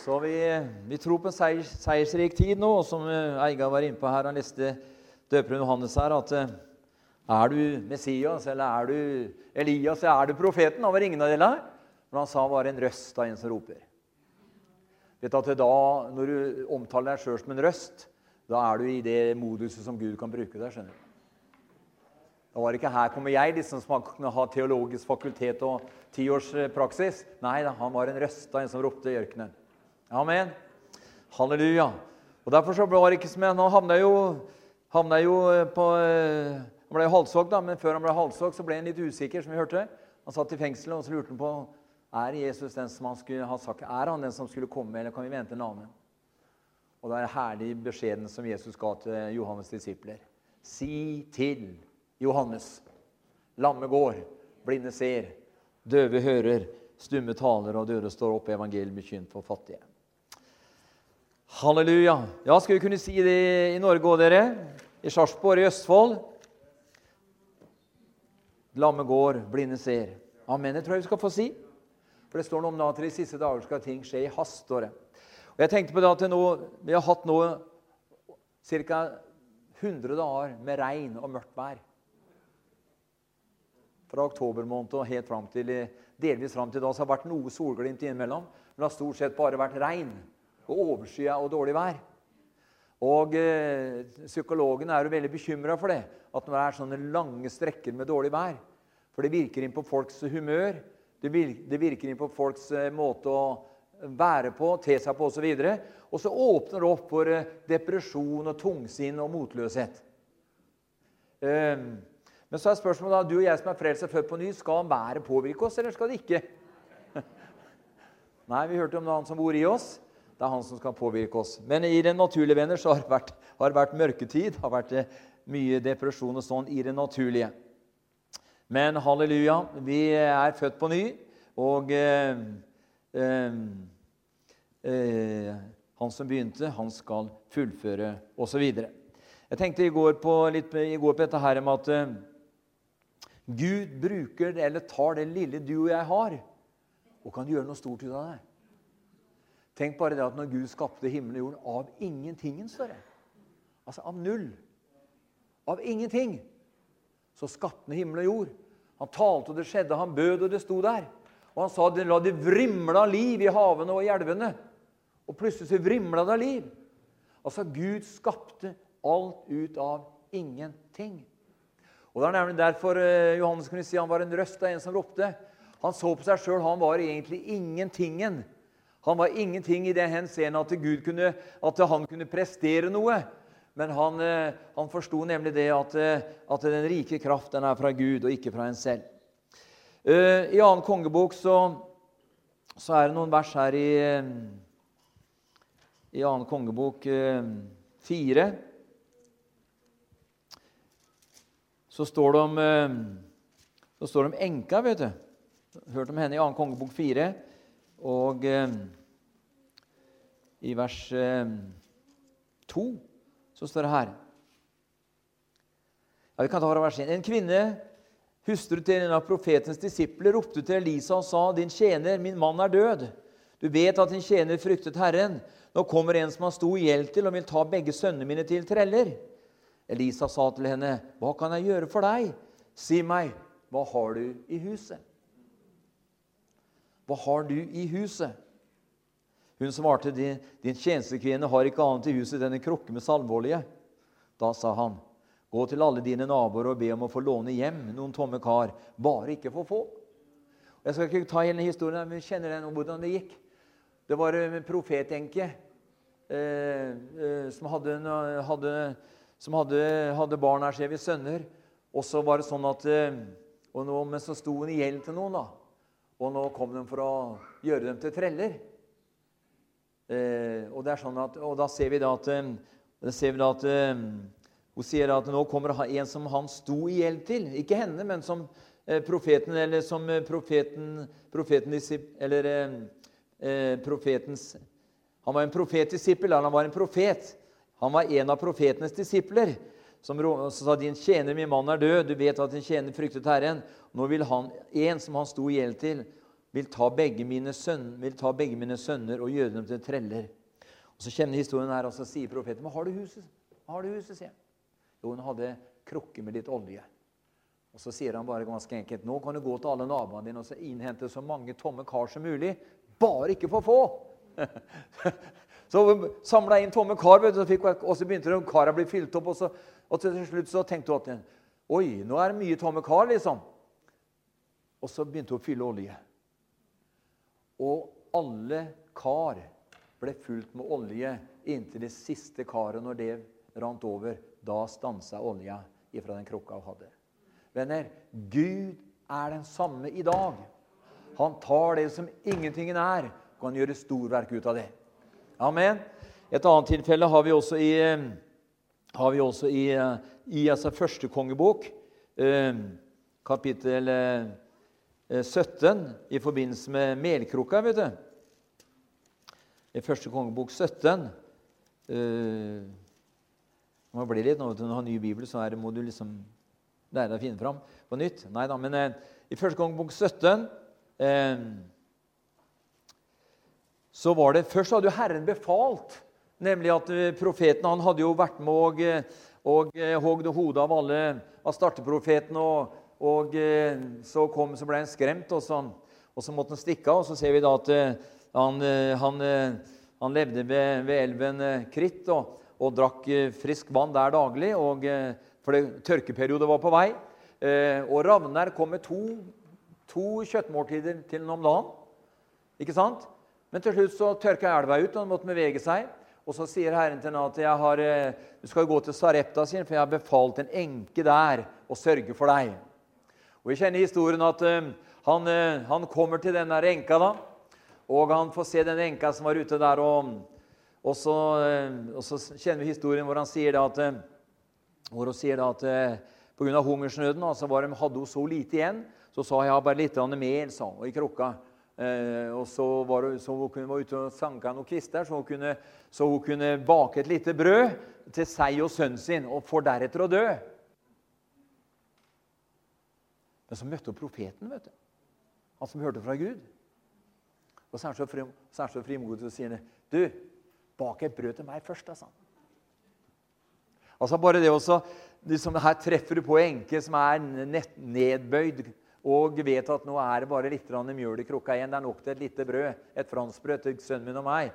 Så vi, vi tror på en seier, seiersrik tid nå, og som eh, Eiga var inne på her, han leste døperen Johannes her, at eh, er du Messias, eller er du Elias, eller er du profeten? Han var ingen av delene. Men han sa bare en røst av en som roper. Vet at da, Når du omtaler deg sjøl som en røst, da er du i det moduset som Gud kan bruke deg. skjønner du. Da var det ikke 'her kommer jeg', liksom, som kunne ha teologisk fakultet og tiårs praksis. Nei han var en røst av en som ropte i ørkenen. Amen. Halleluja. Og Derfor så var det ikke som jeg, Han havna jo, havna jo på eh, Han ble halshogd, men før han ble halshogd, så ble han litt usikker, som vi hørte. Han satt i fengselet, og så lurte han på er Jesus den som han skulle ha sagt, er han den som skulle komme, eller kan vi vente en annen. Og det er herlig beskjeden som Jesus ga til Johannes' disipler. Si til Johannes. Lamme går, blinde ser, døve hører, stumme taler, og døde står opp. Evangeliet bekjent for fattige. Halleluja. Ja, skal vi kunne si det i Norge òg, dere? I Sarpsborg, i Østfold. Lamme går, blinde ser. Amen. Det tror jeg vi skal få si. For det står noe om at i de siste dager skal ting skje i hast. det. Og jeg tenkte på det at nå, Vi har hatt nå ca. 100 dager med regn og mørkt vær fra oktober måned og helt fram til, delvis fram til da. Så har det vært noe solglimt innimellom. Men det har stort sett bare vært regn og overskya og dårlig vær. Og eh, Psykologene er jo veldig bekymra for det, at når det er sånne lange strekker med dårlig vær. For det virker inn på folks humør, det virker, det virker inn på folks eh, måte å være på, te seg på osv. Og, og så åpner det opp for eh, depresjon og tungsinn og motløshet. Eh, men så er spørsmålet da, du og jeg som er frelst og født på ny, skal været påvirke oss, eller skal det ikke? Nei, vi hørte om han som bor i oss. Det er han som skal påvirke oss. Men i den naturlige venner så har det vært, har vært mørketid. har vært eh, mye depresjon og sånn i det naturlige. Men halleluja, vi er født på ny, og eh, eh, eh, han som begynte, han skal fullføre, osv. Jeg tenkte i går på, litt, i går på dette her med at eh, Gud bruker eller tar det lille du og jeg har, og kan gjøre noe stort ut av det. Tenk bare det at når Gud skapte himmelen og jorden av ingentingen, står det. Altså av null. Av ingenting. Så skapte han himmel og jord. Han talte, og det skjedde. Han bød, og det sto der. Og han sa la det vrimle av liv i havene og i elvene. Og plutselig så vrimla det av liv. Altså, Gud skapte alt ut av ingenting. Og Det er nemlig derfor eh, Johannes kunne si han var en røst av en som ropte. Han så på seg sjøl. Han var egentlig ingentingen. Han var ingenting i det henseende at, kunne, at han kunne prestere noe. Men han, eh, han forsto nemlig det at, eh, at, den rike kraft den er fra Gud og ikke fra en selv. I annen kongebok så, så er det noen vers her i, i annen kongebok fire så står det om, eh, står det om enka. vet du. Hørt om henne i 2. kongebok 4. Og eh, i vers eh, 2 så står det her ja, vi kan ta fra vers 1. En kvinne, hustru til en av profetens disipler, ropte til Elisa og sa, 'Din tjener, min mann, er død.' 'Du vet at din tjener fryktet Herren.' 'Nå kommer en som har stor gjeld til, og vil ta begge sønnene mine til treller.' Elisa sa til henne, 'Hva kan jeg gjøre for deg?' 'Si meg, hva har du i huset?' Hva har du i huset? Hun svarte, 'Din, din tjenestekvinne har ikke annet i huset enn en krukke med salmeolje. Da sa han, 'Gå til alle dine naboer og be om å få låne hjem noen tomme kar, bare ikke for få.' Jeg skal ikke ta hele historien, men kjenner den om hvordan det gikk. Det var en profetenke eh, eh, som hadde, hadde som hadde, hadde barn her, ser vi, sønner. Og så var det sånn at eh, og nå, Men så sto hun i gjeld til noen, da. Og nå kom de for å gjøre dem til treller. Eh, og, sånn at, og da ser vi da at, eh, vi da at eh, Hun sier at nå kommer en som han sto i gjeld til. Ikke henne, men som eh, profeten, eller som profeten, profeten Eller profetens Han var en profetdisippel, han var en profet. Han var en av profetenes disipler. Som sa din tjener, min mann, er død. Du vet at din tjener fryktet Herren. Nå vil han, en som han sto i gjeld til, vil ta begge mine sønner, vil ta begge mine sønner og gjøre dem til treller. Og Så kjenner historien her, og så sier profeten, 'Hva har du huset?' Har du huset, sier han. Jo, hun hadde krukke med litt olje. Og Så sier han bare ganske enkelt, 'Nå kan du gå til alle naboene dine og så innhente så mange tomme kar som mulig.' Bare ikke for få! så samla inn tomme kar, og så begynte karene å bli fylt opp. Og, så, og til slutt så tenkte hun at Oi, nå er det mye tomme kar, liksom. Og så begynte hun å fylle olje. Og alle kar ble fulgt med olje inntil det siste karet. Når det rant over, da stansa olja ifra den krukka hun hadde. Venner, Gud er den samme i dag. Han tar det som ingentingen er, og kan gjøre storverk ut av det. Amen. Et annet tilfelle har vi også i, har vi også i, i altså første kongebok, eh, kapittel eh, 17 eh, i forbindelse med melkrukka. vet du. I første kongebok 17 uh, må bli litt, Når du har ny bibel, så det, må du liksom lære deg å finne fram på nytt. Nei da, men uh, i første kongebok 17 uh, så var det Først hadde jo Herren befalt, nemlig at profeten han hadde jo vært med og, og hogd hodet av alle av starteprofetene og og eh, så, kom, så ble han skremt, og så, og så, måtte han stikke av. Og så ser vi da at eh, han, eh, han, han levde ved, ved elven Kritt og, og, drakk frisk vann der daglig, og, for tørkeperiode var på vei. Og Ravner kom med to, to kjøttmåltider til ham om dagen. Ikke sant? Men til slutt så tørka elva ut, og han måtte bevege seg. Og så sier Herren til henne at jeg har, du skal gå til Sarepta, sin, for jeg har befalt en enke der å sørge for deg. Og Vi kjenner historien at uh, han, uh, han, kommer til denne enka, da, og han får se den enka som var ute der. Og, og, så, og så, kjenner vi historien hvor han sier det at, hvor hun sier det at pga. hungersnøden altså var de, hadde hun så lite igjen. Så sa jeg bare litt mel sa, og i krukka. Eh, og så var så hun var ute og sanka noen kvister, så hun, kunne, så hun kunne bake et lite brød til seg og sønnen sin, og for deretter å dø. Men så møtte hun profeten, vet du. han som hørte fra Gud. Og så er han så frimodig og sier du, bak et brød til meg først. da, sa han. altså bare det også, liksom, Her treffer du på ei enke som er nedbøyd og vet at nå er det bare litt mjøl i krukka igjen. Det er nok til et lite brød, et franskbrød til sønnen min og meg.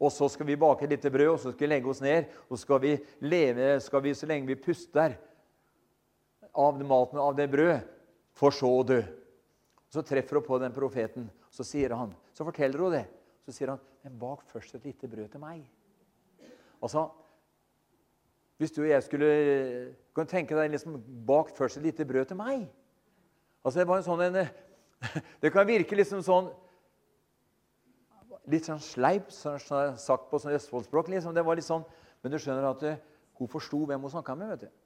Og så skal vi bake et lite brød, og så skal vi legge oss ned. Og så skal vi leve skal vi, så lenge vi puster av maten av det brødet, for så å dø. Så treffer hun på den profeten, så sier han, så forteller hun det. Så sier han, 'Men bak først et lite brød til meg.' Altså, Hvis du og jeg skulle kan tenke deg liksom, bak først et lite brød til meg Altså, Det var en sånn en, Det kan virke liksom sånn Litt sånn sleip, sånn, sagt på sånn østfoldspråk. Liksom. Det var litt sånn, Men du skjønner at det, hun forsto hvem hun snakka med. vet du.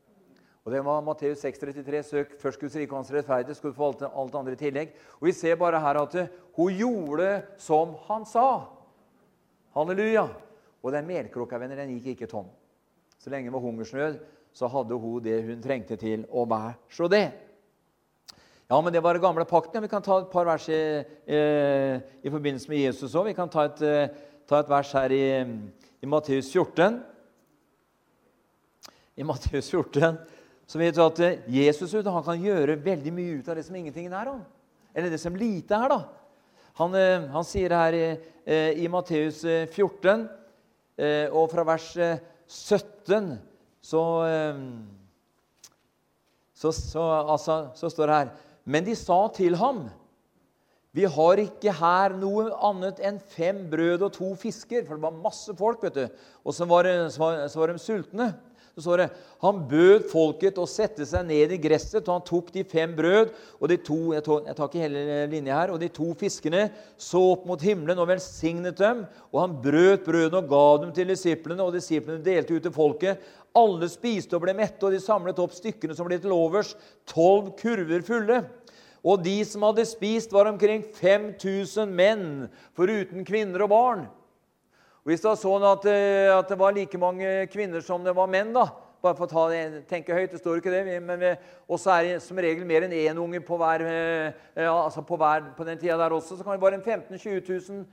Og Det var Matteus 6,33. Søk først Guds rike og hans rettferdighet, skal du få alt, alt andre i tillegg. Og Vi ser bare her at hun gjorde som han sa. Halleluja. Og den melkrukka venner, den gikk ikke tom. Så lenge det var hungersnød, så hadde hun det hun trengte til å så det. Ja, men det var den gamle pakten. Vi kan ta et par vers i, eh, i forbindelse med Jesus òg. Vi kan ta et, eh, ta et, vers her i, i Matteus 14. I Matteus 14 så vet du at eh, Jesus han kan gjøre veldig mye ut av det som ingenting er. Han. Eller det som lite er. da. Han, eh, han sier her i, i Matteus 14, og fra vers 17, så, så, så, altså, så står det her Men de sa til ham vi har ikke her noe annet enn fem brød og to fisker. For det var masse folk, vet du. Og så var, så var, så var de sultne så står det han bød folket å sette seg ned i gresset, og han tok de fem brød og de to jeg tar, jeg tar ikke hele linja her, og de to fiskene, så opp mot himmelen og velsignet dem. Og han brøt brødene og ga dem til disiplene, og disiplene delte ut til folket. Alle spiste og ble mette, og de samlet opp stykkene som ble til overs, tolv kurver fulle. Og de som hadde spist, var omkring 5000 menn, foruten kvinner og barn. Hvis det var sånn at, eh, at, det var like mange kvinner som det var menn, da, Bare for å det, tenke høyt, det står ikke det. men Og så er det som regel mer enn én unge på hver, ja, altså på, hver, på den tida der også. Så kan det være 15 000-20 000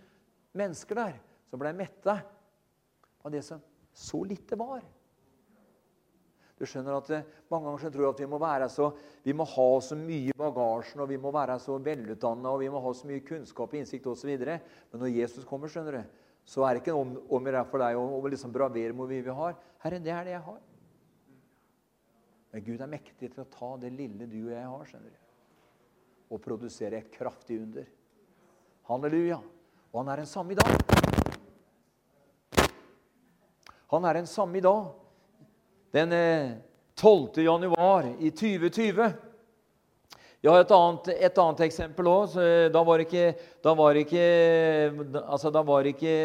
mennesker der som ble mette av det som så lite var. Du skjønner at eh, Mange ganger tror jeg at vi må, være så, vi må ha så mye i bagasjen, og vi må være så velutdanna og vi må ha så mye kunnskap og innsikt osv. Men når Jesus kommer, skjønner du, så er det ikke om, om det er for deg å liksom bravere hvor mye vi har. Herre, det er det jeg har. Men Gud er mektig til å ta det lille du og jeg har, skjønner du, og produsere et kraftig under. Halleluja. Og han er den samme i dag. Han er den samme i dag den 12. Eh, januar i 2020. Jeg har et annet, et annet eksempel òg. Da var det ikke, ikke, altså ikke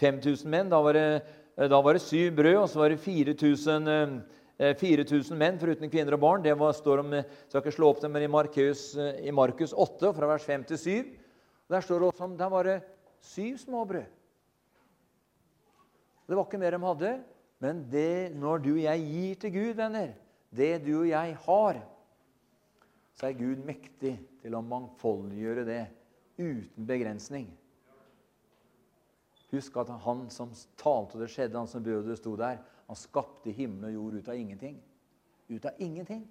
5000 menn. Da var, det, da var det syv brød, og så var det 4000, 4000 eh, menn foruten kvinner og barn. Det var, står om, skal ikke slå opp det, men i Markus, i Markus 8, fra vers 5 til 7. Der står det også om der var det syv små brød. Det var ikke mer de hadde. Men det, når du og jeg gir til Gud, venner, det du og jeg har, så er Gud mektig til å mangfoldiggjøre det uten begrensning. Husk at han som talte og det skjedde, han som bød det sto der, han skapte himmel og jord ut av ingenting. Ut av ingenting.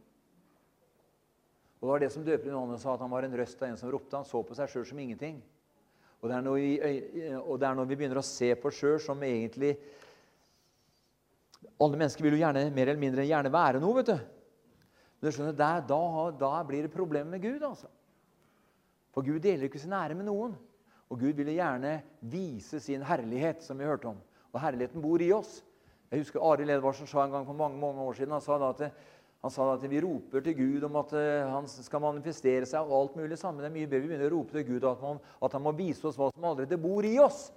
Og Det var det som døperen Johannes sa, at han var en røst av en som ropte. Han så på seg sjøl som ingenting. Og det, vi, og det, er når vi, begynner å se på sjøl som egentlig alle mennesker vil jo gjerne mer eller mindre gjerne være noe. vet du. Men du skjønner, der, da, da, blir det problemer med Gud. altså. For Gud deler ikke sin ære med noen. Og Gud ville gjerne vise sin herlighet, som vi hørte om. Og herligheten bor i oss. Jeg husker Arild Edvardsen sa en gang for mange mange år siden han sa da at, han sa at vi roper til Gud om at eh, han skal manifestere seg. og alt mulig sammen. Det er mye bedre vi begynner å rope til Gud at, man, at han må vise oss hva som allerede bor i oss.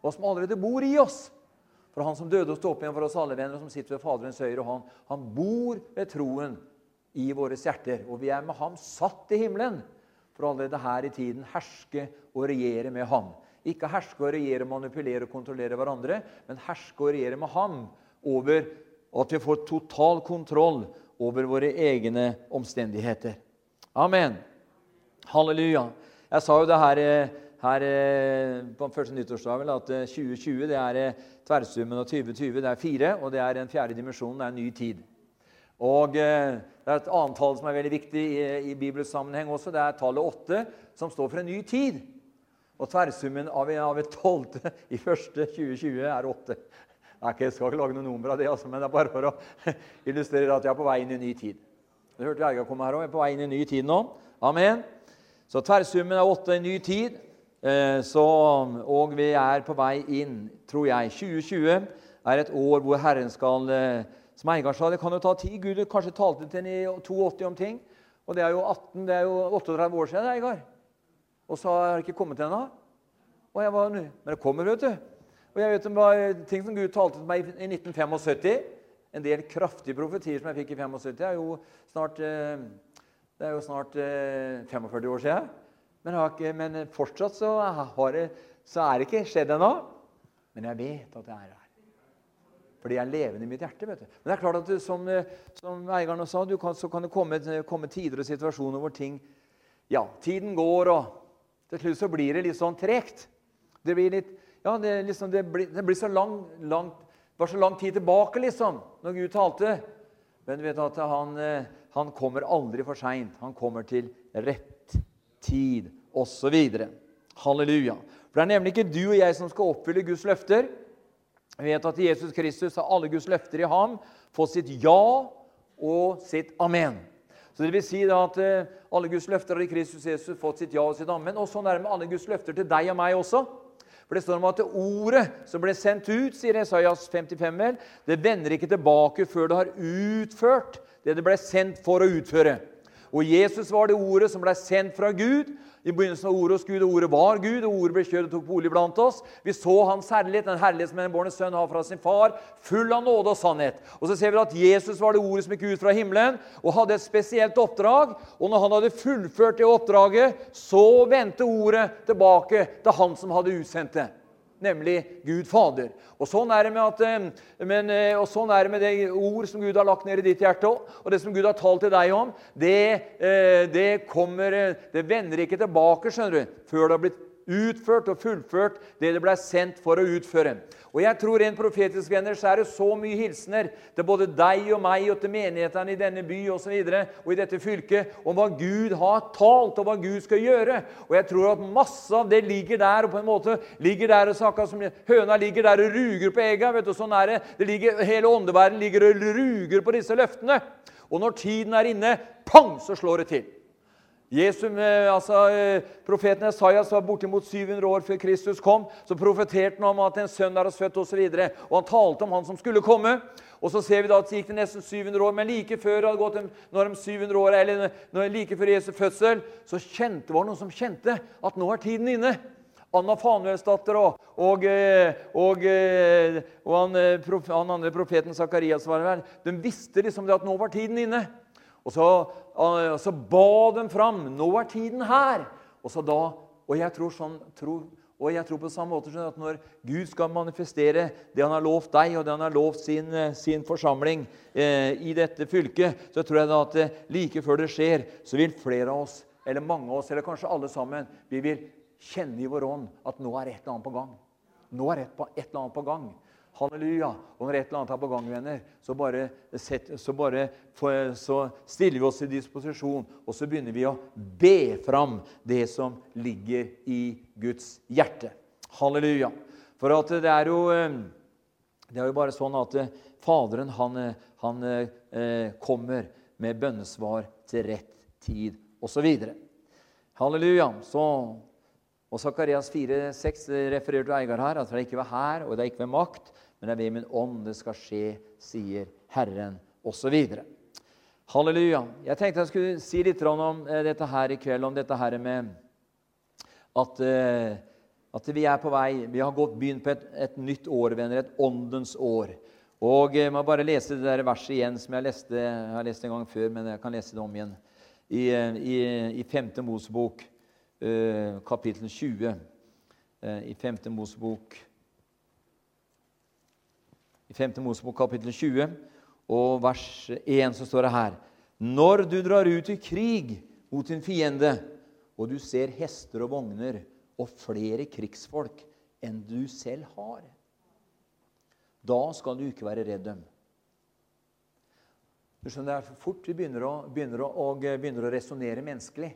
Hva som allerede bor i oss. For han som døde og sto opp igjen for oss alle venner, som sitter ved Faderens høyre hånd, han bor ved troen i våre hjerter. Og vi er med ham satt i himmelen for allerede her i tiden herske og regjere med ham. Ikke herske og regjere, manipulere og kontrollere hverandre, men herske og regjere med ham over at vi får total kontroll over våre egne omstendigheter. Amen. Halleluja. Jeg sa jo det her eh, her på på første nyttårsdag at 2020 eh, det er eh, tverrsummen av 2020 det er fire, og det er den fjerde dimensjonen. Det er en ny tid. Og Det er et annet tall som er veldig viktig i, i Bibelens sammenheng også. Det er tallet åtte, som står for en ny tid. Og tverrsummen av, av et tolvte i første 2020 er åtte. Jeg skal ikke lage noe nummer av det, altså, men det er bare for å illustrere at jeg er på vei inn i en ny tid. Du hørte Erga komme her òg. Jeg er på vei inn i en ny tid nå. Amen. Så tverrsummen er åtte en ny tid. Eh, så, og vi er på vei inn, tror jeg. 2020 er et år hvor Herren skal eh, Som Eigar sa, det kan jo ta tid. Gud kanskje talte til en i 82 om ting. Og det er jo 18, det er jo 38 år siden, Eigar. Og så har det ikke kommet ennå. Og jeg var, Men det kommer, vet du. Og jeg vet om ting som Gud talte til meg i 1975. En del kraftige profetier som jeg fikk i 75. Det er jo snart, eh, det er jo snart 45 år siden. Men, ikke, men fortsatt så, det, så, er det ikke skjedd ennå. Men jeg vet at jeg er her. Fordi jeg er levende i mitt hjerte. vet du. Men det er klart at du, som, som eieren sa, kan, så kan det komme, komme, tider og situasjoner hvor ting Ja, tiden går, og til slutt så blir det litt sånn tregt. Det blir litt Ja, det, liksom, det, blir, det blir, så lang, langt, var så lang tid tilbake, liksom, når Gud talte. Men du vet at han, han kommer aldri for seint. Han kommer til rett tid osv. Halleluja. For Det er nemlig ikke du og jeg som skal oppfylle Guds løfter. Vi vet at Jesus Kristus har alle Guds løfter i ham fått sitt ja og sitt amen. Så det vil si da at eh, alle Guds løfter har i Kristus Jesus fått sitt ja og sitt amen. Og sånn er det med alle Guds løfter til deg og meg også. For det står om at det ordet som ble sendt ut, sier Esaias 55, vel, det vender ikke tilbake før det har utført det det ble sendt for å utføre. Og Jesus var det ordet som ble sendt fra Gud. I begynnelsen av ordet hos Gud, og ordet var Gud, og ordet ble kjørt og tok bolig blant oss. Vi så hans herlighet, den herlighet som en borne sønn har fra sin far, full av nåde og sannhet. Og så ser vi at Jesus var det ordet som gikk ut fra himmelen og hadde et spesielt oppdrag. Og når han hadde fullført det oppdraget, så vendte ordet tilbake til han som hadde utsendt det. Nemlig Gud Fader. Og sånn er det med, at, eh, men, eh, sånn er det, med det ord som Gud har lagt ned i ditt hjerte òg. Og det som Gud har talt til deg om, det, det, kommer, det vender ikke tilbake skjønner du, før det har blitt utført og fullført det det ble sendt for å utføre. Og jeg tror rent profetisk venner, så er det så mye hilsener til både deg og meg og til menighetene i denne by og, så videre, og i dette fylket om hva Gud har talt, og hva Gud skal gjøre. Og jeg tror at masse av det ligger der og på en måte ligger der og så som Høna ligger der og ruger på egga. vet du, sånn er det. det ligger, hele åndeverden ligger og ruger på disse løftene. Og når tiden er inne, pang, så slår det til. Jesu, eh, altså, eh, Profeten Esaias var bortimot 700 år før Kristus kom. Så profeterte han om at en sønn er oss født osv. Og, og han talte om han som skulle komme. Og så ser vi da at det gikk det nesten 700 år, men like før det gått når de 700 år, eller like før Jesu fødsel, så kjente, var det noen som kjente at nå er tiden inne. Anna Fanuelsdatter og, og, eh, og, og han, han, andre profeten Sakarias var vel, de visste liksom at nå var tiden inne. Og så, og så ba de fram. Nå er tiden her. Og, så da, og, jeg tror sånn, tro, og jeg tror på samme måte at når Gud skal manifestere det han har lovt deg, og det han har lovt sin, sin forsamling eh, i dette fylket, så tror jeg da at eh, like før det skjer, så vil flere av oss, eller mange av oss, eller kanskje alle sammen, vi vil kjenne i vår ånd at nå er et eller annet på gang. Nå er et, et eller annet på gang. Halleluja. Og når et eller annet er på gang, venner, så bare, så, bare så stiller vi oss til disposisjon, og så begynner vi å be fram det som ligger i Guds hjerte. Halleluja. For at det er jo, eh, det er jo bare sånn at eh, Faderen han, eh, han kommer med bønnesvar til rett tid, osv. Halleluja. Så og Sakarias 4,6 refererer til Eigar her, at det ikke var her, og det er ikke ved makt, men det er ved min ånd det skal skje, sier Herren, osv. Halleluja. Jeg tenkte jeg skulle si litt om eh, dette her i kveld, om dette her med at, eh, at vi er på vei Vi har gått begynt på et, et nytt år, venner. Et åndens år. Og Jeg må bare lese det der verset igjen som jeg, leste, jeg har lest en gang før, men jeg kan lese det om igjen. I, i, i 5. Mosebok, kapittel 20. I 5. Mosebok i 5. Mosebok kapittel 20 og vers 1 så står det her Når du drar ut i krig mot din fiende, og du ser hester og vogner og flere krigsfolk enn du selv har, da skal du ikke være redd dem. Du skjønner, det er så Fort vi begynner å, begynner å, begynner å resonnere menneskelig,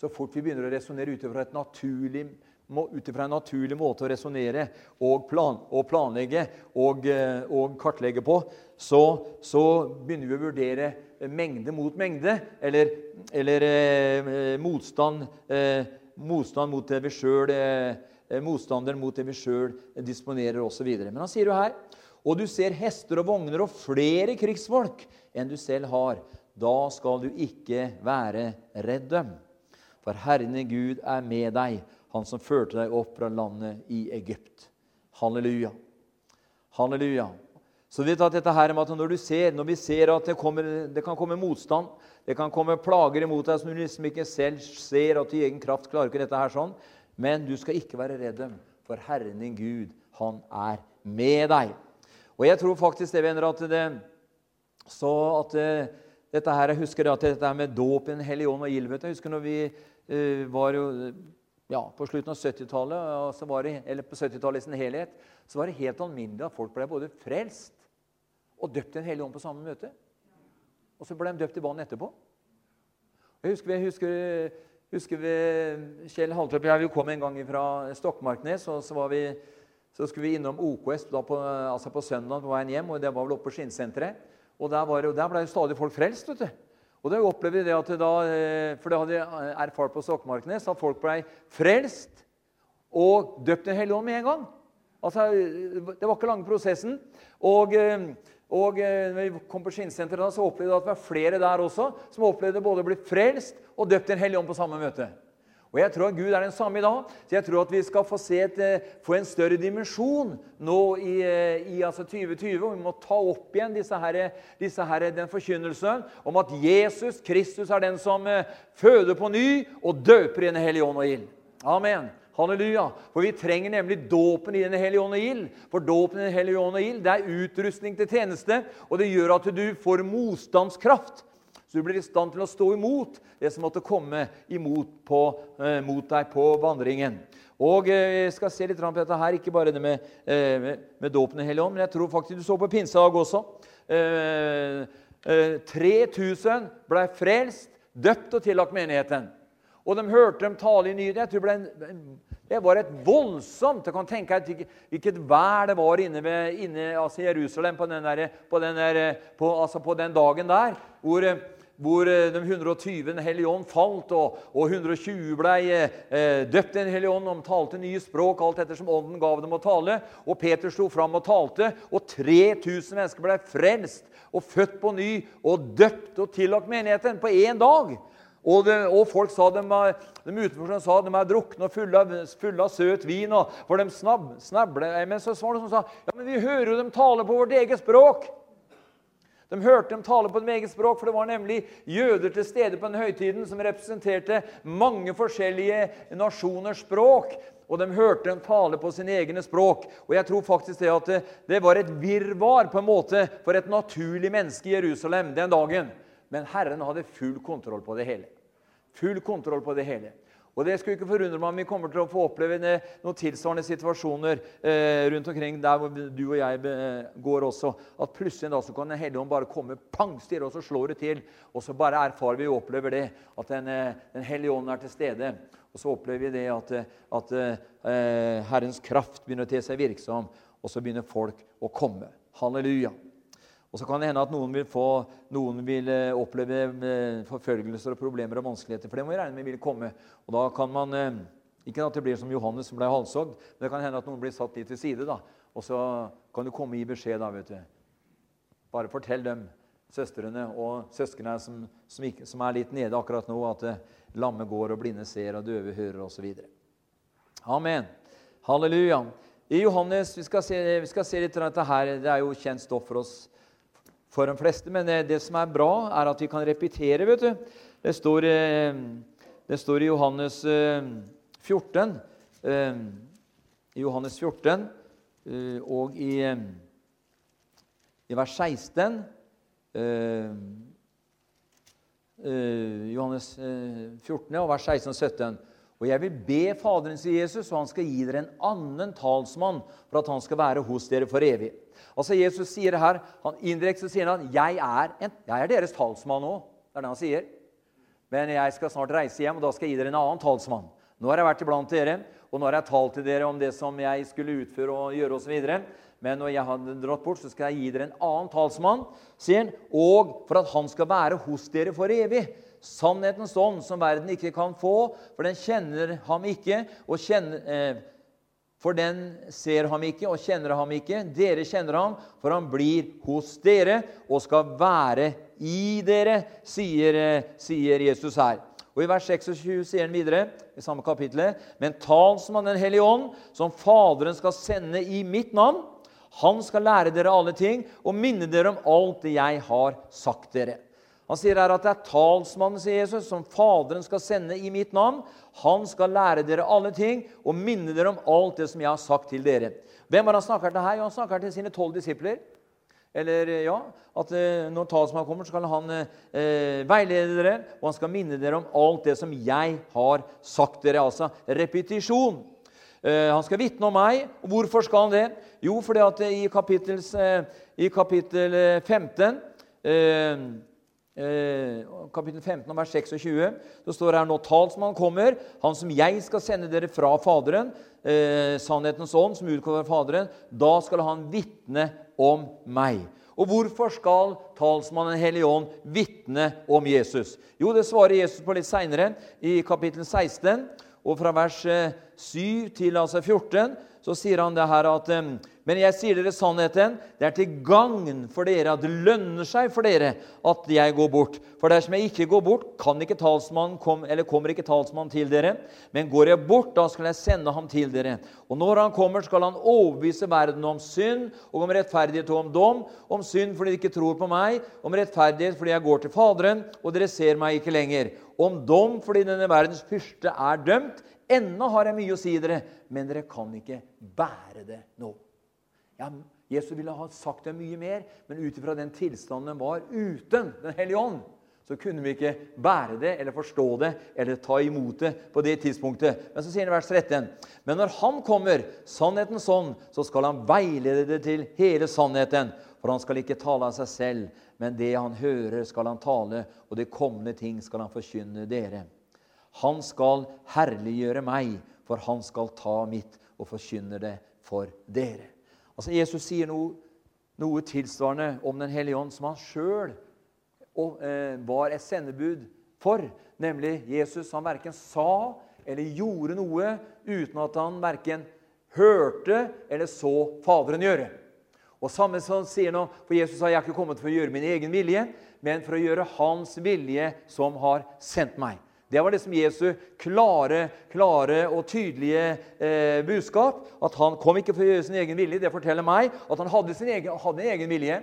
så fort vi begynner å resonnere ut ifra en naturlig måte å resonnere og, plan, og, planlegge og, eh, og, kartlegge på, så, så, begynner vi å vurdere mengde mot mengde, eller, eller eh, motstand, eh, motstand, mot det vi sjøl eh, Motstanderen mot det vi sjøl disponerer osv. Men han sier jo her Og du ser hester og vogner og flere krigsfolk enn du selv har. Da skal du ikke være redd dem. For Herren Gud er med deg han som førte deg opp fra landet i Egypt. Halleluja. Halleluja. Så vet at dette her med at når, du ser, når vi ser at det, kommer, det, kan komme motstand, det kan komme plager imot deg som du liksom ikke selv ser at du i egen kraft klarer ikke dette her sånn, men du skal ikke være redd dem, for Herren din Gud, han er med deg. Og jeg tror faktisk det, venner, at det så at det, dette her, Jeg husker at dette her med dåp i Den hellige ånd og gildvete. Jeg husker når vi var jo ja, på slutten av 70-tallet eller på 70-tallet i sin helhet, så var det helt alminnelig at folk ble både frelst og døpt i Den hellige ånd på samme møte. Og så ble de døpt i vann etterpå. Jeg husker, jeg husker, husker vi, Kjell Haltorp og jeg kom en gang fra Stokmarknes. og så, vi, så, skulle vi innom OKS på, altså på søndag på veien hjem. og Det var vel oppe på Skinnsenteret. Og der, var, og der ble stadig folk frelst. vet du. Og da opplevde vi det at da, eh, For det hadde jeg erfart på Stokmarknes at folk ble frelst og døpt Den hellige ånd med en gang. Altså, Det var ikke lange prosessen. Og, eh, og eh, når vi kom på Skinnsenteret, så opplevde vi at det var flere der også som opplevde både å bli frelst og døpt Den hellige ånd på samme møte. Og Jeg tror at Gud er den samme i dag. Så jeg tror at vi skal få, et, eh, få en større dimensjon nå i, eh, i altså 2020. og Vi må ta opp igjen disse her, disse her, den forkynnelsen om at Jesus Kristus er den som eh, føder på ny og døper i Den hellige ånd og ild. Amen. Halleluja. For vi trenger nemlig dåpen i Den hellige ånd og ild. For dåpen i Den hellige ånd og ild det er utrustning til tjeneste, og det gjør at du får motstandskraft. Så du blir i stand til å stå imot det som måtte komme imot på, eh, mot deg på vandringen. Og eh, Jeg skal se litt på dette her, ikke bare det med, eh, med, med dåpen i Hellig Ånd, men jeg tror faktisk du så på pinsedag også. Eh, eh, 3000 ble frelst, døpt og tillagt menigheten. Og de hørte dem tale i nyhetene. Jeg tror det, ble, det var et voldsomt Jeg kan tenke deg hvilket vær det var inne, ved, inne altså Jerusalem på den, der, på, den der, på, altså på den dagen der. hvor hvor eh, de 120 Den hellige ånd falt, og, og 120 ble eh, døpt i Den hellige ånd. De talte nye språk alt etter som ånden gav dem å tale. Og Peter sto fram og talte, og 3000 mennesker ble frelst og født på ny og døpt og tillagt menigheten på én dag. Og, det, og, folk sa de, de utenfor sa de er drukne og fulle av, fulle av søt vin. Og, for de snab, snable. Men så var det som sa ja, men vi hører jo dem tale på vårt eget språk. De hørte dem tale på et eget språk, for det var nemlig jøder til stede på den høytiden som representerte mange forskjellige nasjoners språk. Og de hørte dem tale på sine egne språk. Og jeg tror faktisk det at det, var et virvar på en måte for et naturlig menneske i Jerusalem den dagen. Men Herren hadde full kontroll på det hele. Full kontroll på det hele. Og Det skulle ikke forundre meg om vi kommer til å få oppleve noen tilsvarende situasjoner eh, rundt omkring der hvor du og jeg eh, går også. At plutselig da så kan Den hellige ånd bare komme pangstirre, og så slår det til. Og så bare erfarer vi og opplever det, at Den, eh, den hellige ånd er til stede. Og så opplever vi det at, eh, at eh, Herrens kraft begynner å te seg virksom, og så begynner folk å komme. Halleluja. Og så kan det hende at noen vil, få, noen vil eh, oppleve eh, forfølgelser og problemer og vanskeligheter. For det må vi regne med vil komme. Og da kan man, eh, Ikke at det blir som Johannes som ble halshogd, men det kan hende at noen blir satt litt til side. da. Og så kan du komme og gi beskjed. da, vet du. Bare fortell dem, søstrene og søsknene som, som, som, er litt nede akkurat nå, at lamme går, og blinde ser, og døve hører osv. Amen. Halleluja. I Johannes, Vi skal se, vi skal se litt av dette her. Det er jo kjent stoff for oss for de fleste. Men det, som er bra, er at vi kan repetere. vet du. Det står, eh, det står i Johannes 14, eh, eh, Johannes 14 og i, i vers 16 Johannes 14, og vers 16 og 17. Og jeg vil be Faderen, sier Jesus, og han skal gi dere en annen talsmann for at han skal være hos dere for evig. Altså Jesus sier det her, han Indirekte sier han jeg er, en, jeg er deres talsmann nå. Det er det han sier. Men jeg skal snart reise hjem, og da skal jeg gi dere en annen talsmann. Nå har jeg vært iblant dere, og nå har jeg talt til dere om det som jeg skulle utføre og gjøre osv. Men når jeg har dratt bort, så skal jeg gi dere en annen talsmann, sier han, og for at han skal være hos dere for evig. Sannhetens ånd, som verden ikke kan få, for den kjenner ham ikke, og kjenner, eh, for den ser ham ikke og kjenner ham ikke. Dere kjenner ham, for han blir hos dere og skal være i dere, sier, eh, sier Jesus her. Og I vers 26 sier han videre, i samme kapittel, men talsmannen Den hellige ånd, som Faderen skal sende i mitt navn, han skal lære dere alle ting og minne dere om alt det jeg har sagt dere. Han sier her at det er talsmannen sier Jesus, som Faderen skal sende i mitt navn. Han skal lære dere alle ting og minne dere om alt det som jeg har sagt til dere. Hvem har han snakker til her? Jo, han snakker til sine tolv disipler. Eller ja, at eh, Når talsmannen kommer, så skal han eh, veilede dere, og han skal minne dere om alt det som jeg har sagt dere. Altså repetisjon. Eh, han skal vitne om meg. og Hvorfor skal han det? Jo, fordi at i kapittel, eh, i kapittel 15 eh, Eh, kapittel 15, vers 26, så står det her nå talsmannen kommer, han som jeg skal sende dere fra Faderen, eh, sannhetens ånd, som utgår fra Faderen, da skal han vitne om meg. Og hvorfor skal talsmannen Hellige Ånd vitne om Jesus? Jo, det svarer Jesus på litt seinere, i kapittel 16. Og fra vers 7 eh, til altså 14 så sier han det her at Men jeg sier dere sannheten, det er til gagn for dere, at det lønner seg for dere at jeg går bort. For dersom jeg ikke går bort, kan ikke talsmannen kom, eller kommer ikke talsmannen til dere. Men går jeg bort, da skal jeg sende ham til dere. Og når han kommer, skal han overbevise verden om synd og om rettferdighet og om dom. Om synd fordi de ikke tror på meg, om rettferdighet fordi jeg går til Faderen, og dere ser meg ikke lenger. Om dom fordi denne verdens fyrste er dømt. Ennå har jeg mye å si dere, men dere kan ikke bære det nå. Ja, Jesus ville ha sagt det mye mer, men ut ifra den tilstanden den var uten Den hellige ånd, så kunne vi ikke bære det eller forstå det eller ta imot det på det tidspunktet. Men så sier han i vers 13.: Men når Han kommer, sannhetens ånd, så skal Han veilede det til hele sannheten. For han skal ikke tale av seg selv, men det han hører, skal han tale, og de kommende ting skal han forkynne dere. Han skal herliggjøre meg, for han skal ta mitt og forkynne det for dere. Altså, Jesus sier noe, noe tilsvarende om Den hellige ånd som han sjøl eh, var et sendebud for. Nemlig Jesus han verken sa eller gjorde noe uten at han verken hørte eller så Faderen gjøre. Og samme som sier nå, For Jesus har jeg ikke kommet for å gjøre min egen vilje, men for å gjøre Hans vilje som har sendt meg. Det var liksom Jesu klare, klare og tydelige eh, budskap. At han kom ikke for å gjøre sin egen vilje. Det forteller meg at han hadde, sin egen, hadde en egen vilje.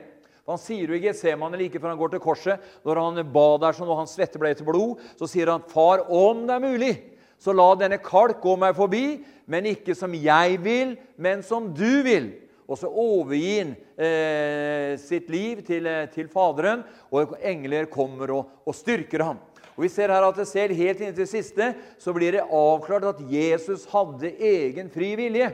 Han sier jo i Getsemane like før han går til korset, når han ba der sånn, og han svette ble til blod, så sier han, 'Far, om det er mulig, så la denne kalk gå meg forbi, men ikke som jeg vil, men som du vil.' Og så overgir han eh, sitt liv til, eh, til Faderen, og engler kommer og, og styrker ham. Og Vi ser her at det selv helt inntil det siste så blir det avklart at Jesus hadde egen fri vilje.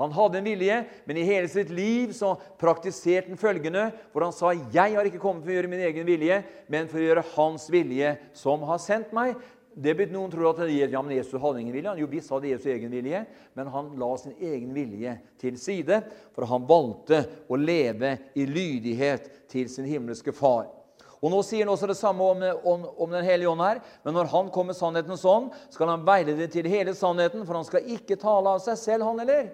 Han hadde en vilje, men i hele sitt liv så praktiserte han følgende, hvor han sa 'Jeg har ikke kommet for å gjøre min egen vilje, men for å gjøre Hans vilje, som har sendt meg'. Det betyr Noen tror at ja, men Jesus hadde ingen vilje. Jo visst hadde Jesus egen vilje, men han la sin egen vilje til side, for han valgte å leve i lydighet til sin himmelske Far. Og Nå sier han også det samme om, om, om Den hellige ånd her. Men når Han kommer sannhetens ånd, skal Han veilede til hele sannheten, for Han skal ikke tale av seg selv, han eller.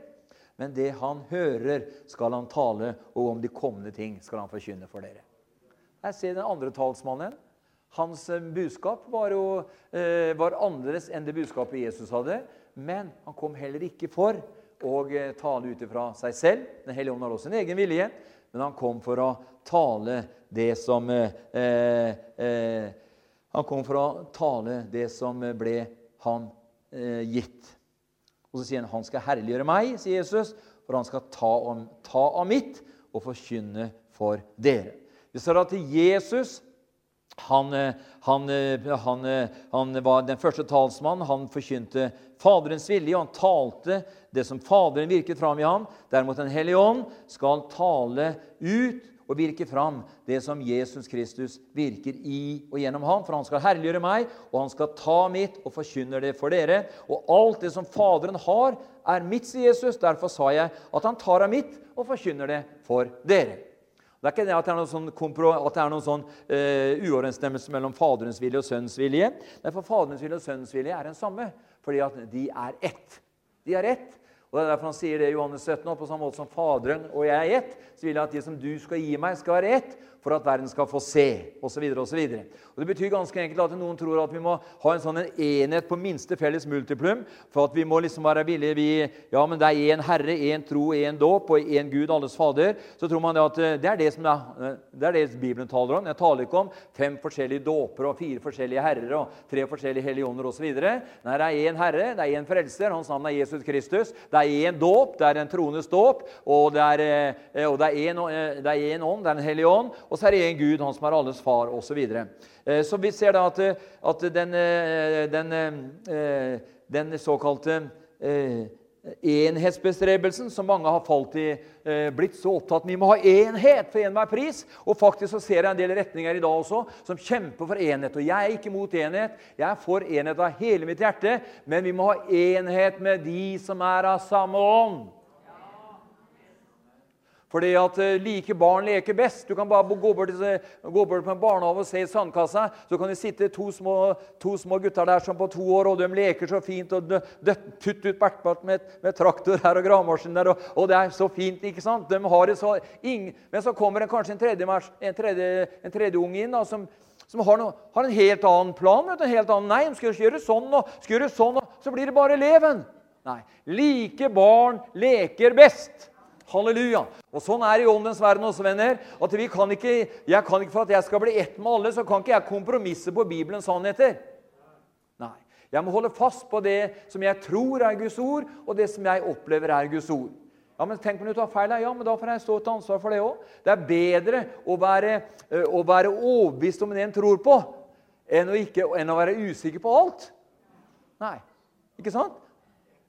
Men det han hører, skal han tale, og om de kommende ting skal han forkynne for dere. Her ser den andre talsmannen. Hans eh, budskap var, jo, eh, var annerledes enn det budskapet Jesus hadde. Men han kom heller ikke for å eh, tale ut ifra seg selv. Den hellige ånd har også en egen vilje men han kom for å tale det som eh, eh, Han kom for å tale det som ble han eh, gitt. Og så sier han han skal herliggjøre meg, sier Jesus, for han skal ta, om, ta av mitt og forkynne for dere. Vi ser at Jesus han, han, han, han, var den første talsmannen. Han forkynte Faderens vilje, og han talte det som Faderen virket fram i ham. Derimot Den hellige ånd skal tale ut og virke fram det som Jesus Kristus virker i og gjennom ham. For han skal herliggjøre meg, og han skal ta mitt og forkynner det for dere. Og alt det som Faderen har, er mitt, sier Jesus. Derfor sa jeg at han tar av mitt og forkynner det for dere. Det er ikke det at det er noen sånn, det er noen sånn uh, uoverensstemmelse mellom Faderens vilje og Sønnens vilje. Nei, for Faderens vilje og Sønnens vilje er den samme, fordi at de er ett. De er ett. Og Det er derfor han sier det i Johannes 17. Og på samme måte som Faderen og jeg er ett, så vil jeg at de som du skal gi meg, skal være ett for at verden skal få se, osv. Det betyr ganske enkelt at noen tror at vi må ha en sånn enhet på minste felles multiplum for at vi må liksom være villige vi, Ja, men det er én Herre, én tro, én dåp og én Gud, alles Fader. Så tror man at eh, det er det som det, det er det Bibelen taler om. Jeg taler ikke om fem forskjellige dåper og fire forskjellige herrer og tre forskjellige hellige ånder osv. Nei, det er én Herre, det er én Frelser, hans navn er Jesus Kristus. Det er én dåp, det er en troendes dåp, og det er, eh, og er én eh, ånd, det er en hellig ånd. Og så er det en Gud, han som er alles far, osv. Så. Eh, så vi ser da at, at den, eh, den, eh, den, såkalte enhetsbestrebelsen som mange har falt i, blitt så opptatt Vi må ha enhet for enhver pris. Og faktisk så ser jeg en del retninger i dag også som kjemper for enhet. Og jeg er ikke mot enhet. Jeg er for enhet av hele mitt hjerte. Men vi må ha enhet med de som er av samme ånd. Fordi at eh, like barn leker best. Du kan bare gå bort, gå bort på en barnehage og se i sandkassa. Så kan det sitte to små, to små, gutter der som på to år, og de leker så fint. og Putt ut Bertbart med, med, traktor her og gravemaskin der, og, og, det er så fint. ikke sant? De har det så, ing, Men så kommer det kanskje en tredje, en tredje, en tredje unge inn da, som, som har, no, har, en helt annen plan. Vet en helt annen, Nei, de skal gjøre sånn og skal gjøre sånn, og så blir det bare eleven. Nei. Like barn leker best. Halleluja. Og Sånn er det i åndens verden også, venner. at vi kan ikke, jeg kan ikke, For at jeg skal bli ett med alle, så kan ikke jeg kompromisse på Bibelens sannheter. Nei. Jeg må holde fast på det som jeg tror er Guds ord, og det som jeg opplever er Guds ord. Ja, men Tenk om du tar feil. Ja, men da får jeg stå til ansvar for det òg. Det er bedre å være, å være overbevist om det en tror på, enn å, ikke, enn å være usikker på alt. Nei. Ikke sant?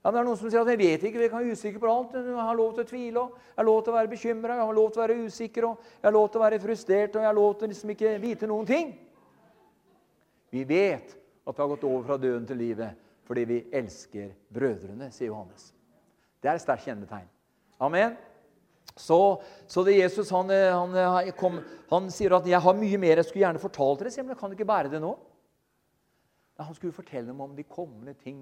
Ja, det er Noen som sier at jeg vet ikke, jeg kan være usikker på alt. Jeg har lov til å tvile, og jeg har lov til å være bekymra, jeg har lov til å være usikker, og jeg har lov til å være frustrert, og jeg har lov til liksom ikke vite noen ting. Vi vet at vi har gått over fra døden til livet fordi vi elsker brødrene, sier Johannes. Det er et sterkt kjennetegn. Amen. Så, så Jesus han, han, kom, han, sier at 'jeg har mye mer jeg skulle gjerne fortalt dere', men jeg kan ikke bære det nå. Han skulle fortelle dem om de kommende ting,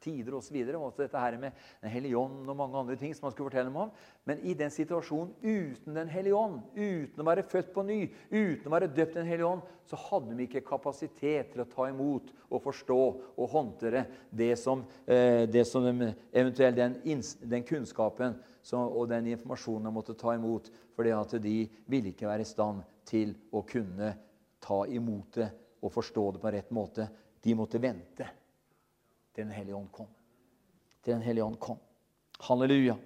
tider osv. Også dette her med Den hellige ånd og mange andre ting som han skulle fortelle dem om. Men i den situasjonen uten Den hellige ånd, uten å være født på ny, uten å være døpt Den hellige ånd, så hadde de ikke kapasitet til å ta imot og forstå og håndtere det som, eh, det som de, eventuelt den, den kunnskapen som, og den informasjonen de måtte ta imot, fordi at de ville ikke være i stand til å kunne ta imot det og forstå det på rett måte de måtte vente til Den hellige ånd kom. Til Den hellige ånd kom. Halleluja.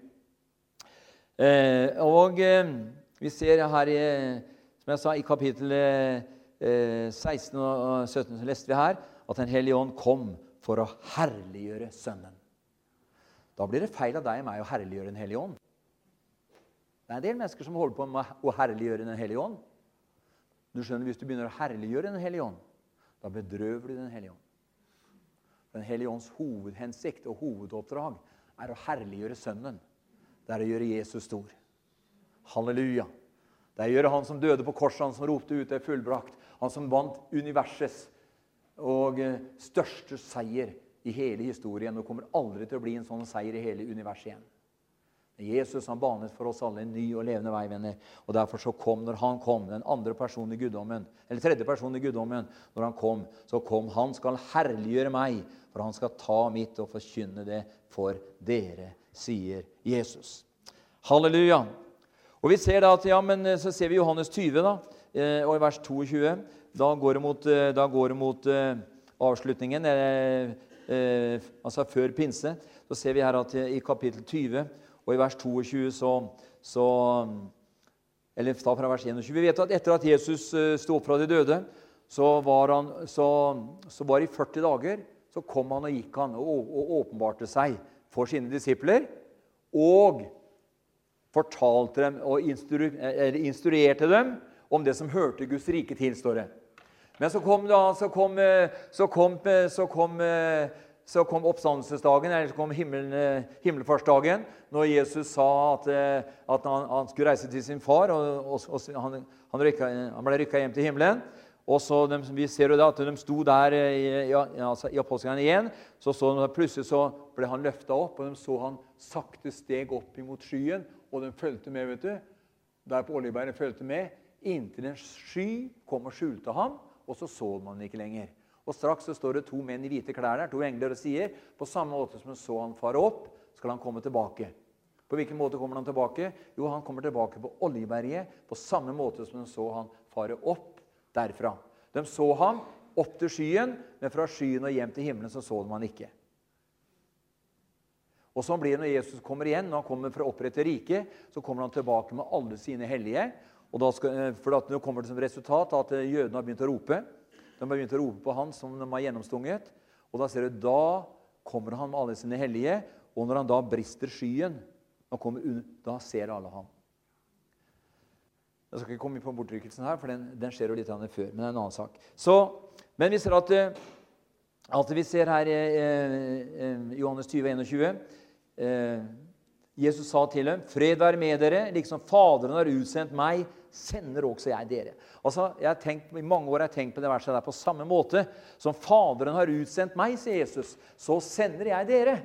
Eh, og eh, vi ser her, i, som jeg sa, i kapittel eh, 16 og 17 så leste vi her at Den hellige ånd kom for å herliggjøre Sønnen. Da blir det feil av deg og meg å herliggjøre Den hellige ånd. Det er en del mennesker som holder på med å herliggjøre Den hellige ånd. Du skjønner, Hvis du begynner å herliggjøre Den hellige ånd, da bedrøver du Den hellige ånd. Den hellige ånds hovedhensikt og hovedoppdrag er å herliggjøre Sønnen. Det er å gjøre Jesus stor. Halleluja. Det er å gjøre han som døde på korset, han som ropte ut 'det er fullbrakt', han som vant universets og eh, største seier i hele historien. Og kommer aldri til å bli en sånn seier i hele universet igjen. Jesus han banet for oss alle en ny og levende vei, venner. Og Derfor så kom, når han kom, den andre personen i guddommen, eller tredje personen i guddommen, når han kom, så kom han skal herliggjøre meg, for han skal ta mitt og forkynne det for dere, sier Jesus. Halleluja. Og vi ser da at, ja, men Så ser vi Johannes 20, da, eh, og i vers 22. Da går det mot, eh, da går det mot avslutningen, eh, eh, altså før pinse. Så ser vi her at i kapittel 20 og i vers 22 så, så Eller ta fra vers 21. Vi vet at etter at Jesus eh, sto opp fra de døde, så var, han, så, så var i 40 dager så kom han og gikk han og, og åpenbarte seg for sine disipler. Og fortalte dem og instru, instruerte dem om det som hørte Guds rike til, står det. Men så kom, da, så kom, eh, så kom, eh, så kom så kom oppstandelsesdagen, eller så kom himmelen, eh, himmelfartsdagen, når Jesus sa at, eh, at han, han, skulle reise til sin far. og, og, og han, han, rykka, han, ble rykka hjem til himmelen. Og så de, Vi ser jo da at de sto der i, i, ja, altså, i apostelgjerningen igjen. Så, så plutselig så ble han løfta opp, og de så han sakte steg opp imot skyen. Og de fulgte med, vet du. Der på Oljeberget fulgte med. Inntil en sky kom og skjulte ham, og så så man ikke lenger. Og Straks så står det to menn i hvite klær der, to engler, og sier på samme måte som han så han fare opp, skal han komme tilbake. På hvilken måte kommer han tilbake? Jo, han kommer tilbake på Oljeberget på samme måte som han så han fare opp derfra. De så ham opp til skyen, men fra skyen og hjem til himmelen så så de han ikke. Og Sånn blir det når Jesus kommer igjen. Når han kommer fra opprette riket, så kommer han tilbake med alle sine hellige. Og da skal, for for kommer det som resultat at eh, jødene har begynt å rope. De har begynt å rope på han som de har gjennomstunget. Og da ser du, da kommer han med alle sine hellige, og når han da brister skyen, da ser alle ham. Jeg skal ikke komme inn på bortrykkelsen her, for den, den skjer jo litt før. Men det er en annen sak. Så, men vi ser at, alt at vi ser her i eh, eh, Johannes 20, 21 eh, Jesus sa til dem, 'Fred være med dere, liksom Faderen har utsendt meg, sender også jeg dere.' Altså, jeg tenkt, I mange år har jeg tenkt på det verset der på samme måte. Som Faderen har utsendt meg, sier Jesus, så sender jeg dere.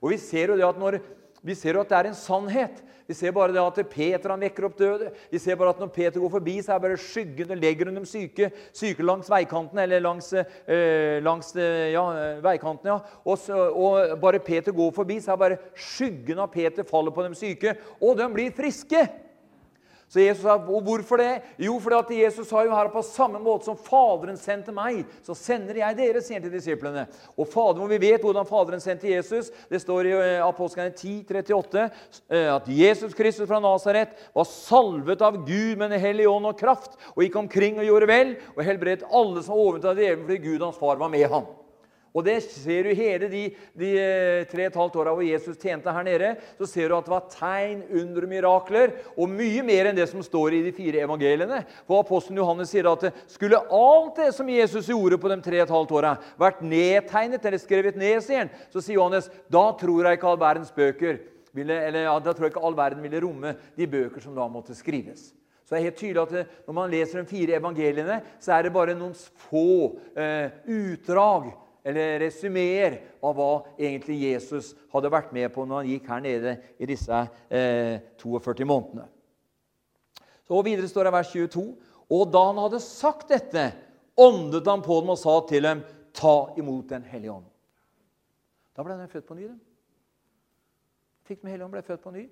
Og vi ser jo det at når vi ser jo at det er en sannhet. Vi ser bare det at Peter han vekker opp døde. Vi ser bare at Når Peter går forbi, så er det bare skyggen og legger under de syke, syke langs veikanten, eller langs, øh, langs eh, ja, veikanten. ja. Og, så, og, bare Peter går forbi, så er det bare skyggen av Peter faller på de syke, og de blir friske. Så Jesus sa, og Hvorfor det? Jo, fordi at Jesus sa jo her på samme måte som Faderen sendte meg, så sender jeg dere, sier han til disiplene. Og Faderen, Vi vet hvordan Faderen sendte Jesus. Det står i eh, Apostlene 10, 38, eh, at Jesus Kristus fra Nasaret var salvet av Gud med Den hellige ånd og kraft, og gikk omkring og gjorde vel, og helbredet alle som var overtatt av djevelen, fordi Gud hans far var med ham. Og det ser du hele de, de eh, tre og et halvt åra hvor Jesus tjente her nede. Så ser du at det var tegn, under mirakler, og mye mer enn det som står i de fire evangeliene. For Apostelen Johannes sier at skulle alt det som Jesus gjorde på de tre og et halvt åra, vært nedtegnet eller skrevet ned, sier han, så sier Johannes da tror jeg ikke all verdens bøker ville, eller ja, da tror jeg ikke all verden ville romme de bøker som da måtte skrives. Så det er helt tydelig at Når man leser de fire evangeliene, så er det bare noen få eh, utdrag eller resumeer av hva egentlig Jesus hadde vært med på når han gikk her nede i disse eh, 42 månedene. Så Videre står det vers 22.: Og da han hadde sagt dette, åndet han på dem og sa til dem, ta imot Den hellige ånd. Da ble de født på ny. Den. Fikk Den hellige ånd, ble født på ny.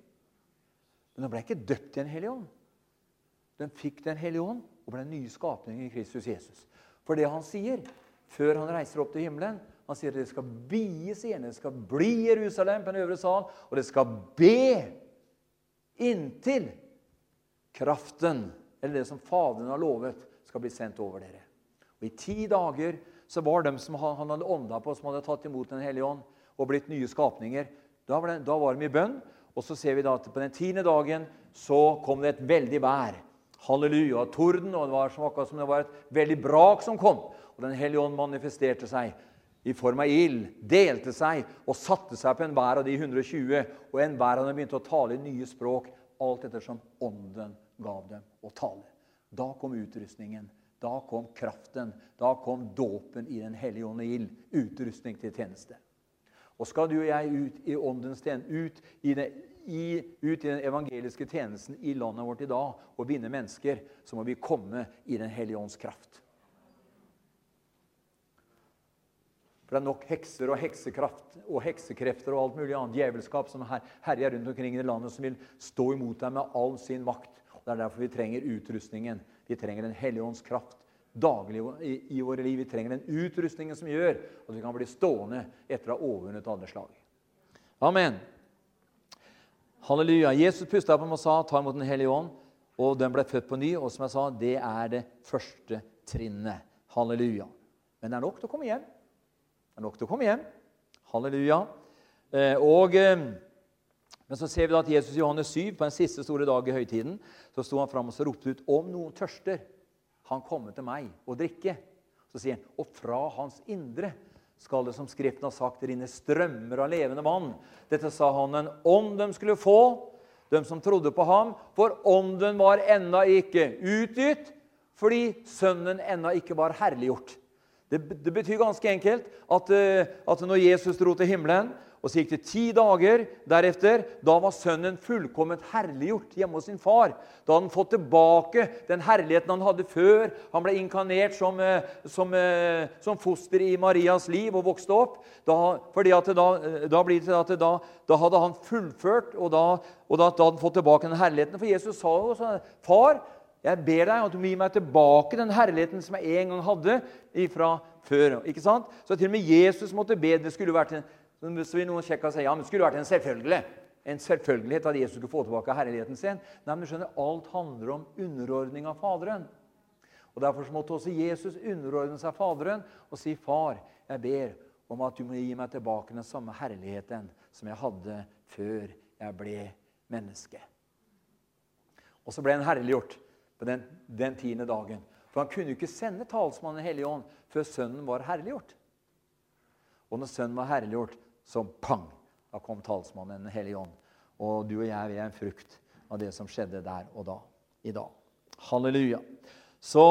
Men de ble ikke døpt i Den hellige ånd. De fikk Den hellige ånd og ble nye skapning i Kristus Jesus. For det han sier, før han reiser opp til himmelen. Han sier at det skal bies igjen. Det skal bli Jerusalem på den øvre sal, og det skal be inntil kraften, eller det som Faderen har lovet, skal bli sendt over dere. Og I ti dager så var de som han hadde ånda på, som hadde tatt imot Den hellige ånd og blitt nye skapninger, da var, det, da var de i bønn. Og så ser vi da at på den tiende dagen så kom det et veldig vær. Halleluja. Torden, og det var akkurat som det var et veldig brak som kom. Og Den hellige ånd manifesterte seg i form av ild, delte seg og satte seg på enhver av de 120. Og enhver av dem begynte å tale i nye språk, alt ettersom ånden gav dem å tale. Da kom utrustningen. Da kom kraften. Da kom dåpen i Den hellige ånd og ild. Utrustning til tjeneste. Og skal du og jeg ut i åndens tjeneste, ut ut i den evangeliske tjenesten i landet vårt i dag og vinne mennesker, så må vi komme i Den hellige ånds kraft. For det er nok hekser og heksekraft og heksekrefter og alt mulig annet djevelskap som her, herjer rundt omkring i landet, som vil stå imot deg med all sin makt. Og Det er derfor vi trenger utrustningen. Vi trenger Den hellige ånds kraft daglig i, i våre liv. Vi trenger den utrustningen som gjør at vi kan bli stående etter å ha overvunnet alle slag. Amen. Halleluja. Jesus pusta på dem og sa, 'Ta imot Den hellige ånd', og den ble født på ny. Og som jeg sa, det er det første trinnet. Halleluja. Men det er nok til å komme hjem. Det er nok til å komme hjem. Halleluja. Eh, og, eh, men så ser vi da at Jesus i Johannes 7, på den siste store dag i høytiden, så sto han fram og så ropte ut om noen tørster, han komme til meg og drikke. Så sier han, og fra hans indre skal det, som Skriften har sagt, rinne strømmer av levende vann. Dette sa han en ånd de skulle få, de som trodde på ham, for ånden var ennå ikke utgitt, fordi Sønnen ennå ikke var herliggjort. Det, det betyr ganske enkelt at, eh, at, når Jesus dro til himmelen, og så gikk det ti dager deretter, da var sønnen fullkomment herliggjort hjemme hos sin far. Da hadde han fått tilbake den herligheten han hadde før han ble inkarnert som, eh, som, eh, som foster i Marias liv og vokste opp. Da, fordi da, da, blir det at da, da hadde han fullført, og, da, og da, hadde han fått tilbake den herligheten. For Jesus sa jo sånn Far, jeg ber deg at du må gi meg tilbake den herligheten som jeg en gang hadde fra før. ikke sant? Så til og med Jesus måtte be. Det skulle vært en, så vil noen sjekke og si, ja, men det skulle vært en selvfølgelig. En selvfølgelighet at Jesus skulle få tilbake herligheten sin. Nei, men du skjønner, Alt handler om underordning av Faderen. Og Derfor måtte også Jesus underordne seg Faderen og si, 'Far, jeg ber om at du må gi meg tilbake den samme herligheten som jeg hadde før jeg ble menneske.' Og så ble han herliggjort på den, den tiende dagen. For han kunne jo ikke sende talsmannen Den hellige ånd før Sønnen var herliggjort. Og når Sønnen var herliggjort, så pang, da kom talsmannen Den hellige ånd. Og du og jeg vi er en frukt av det som skjedde der og da. I dag. Halleluja. Så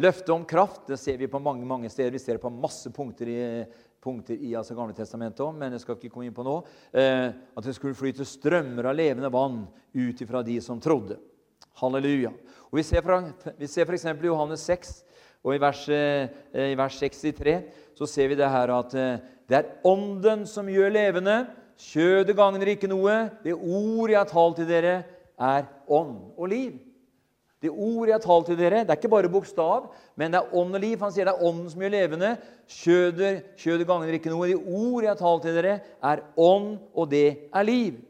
løftet om kraft det ser vi på mange mange steder. Vi ser det på masse punkter i, punkter i altså Gamle testamentet òg, men jeg skal ikke komme inn på nå. Eh, at det skulle flyte strømmer av levende vann ut ifra de som trodde. Halleluja. Og Vi ser, fra, vi ser f.eks. i Johannes 6, og i vers, eh, i vers 63 så ser vi det her at eh, det er Ånden som gjør levende. Kjødet gagner ikke noe. Det ord jeg har talt til dere, er ånd og liv. Det ord jeg har talt til dere, det er ikke bare bokstav, men det er ånd og liv. Han sier det er ånden som gjør levende. Kjødet, kjødet gagner ikke noe. De ord jeg har talt til dere, er ånd, og det er liv.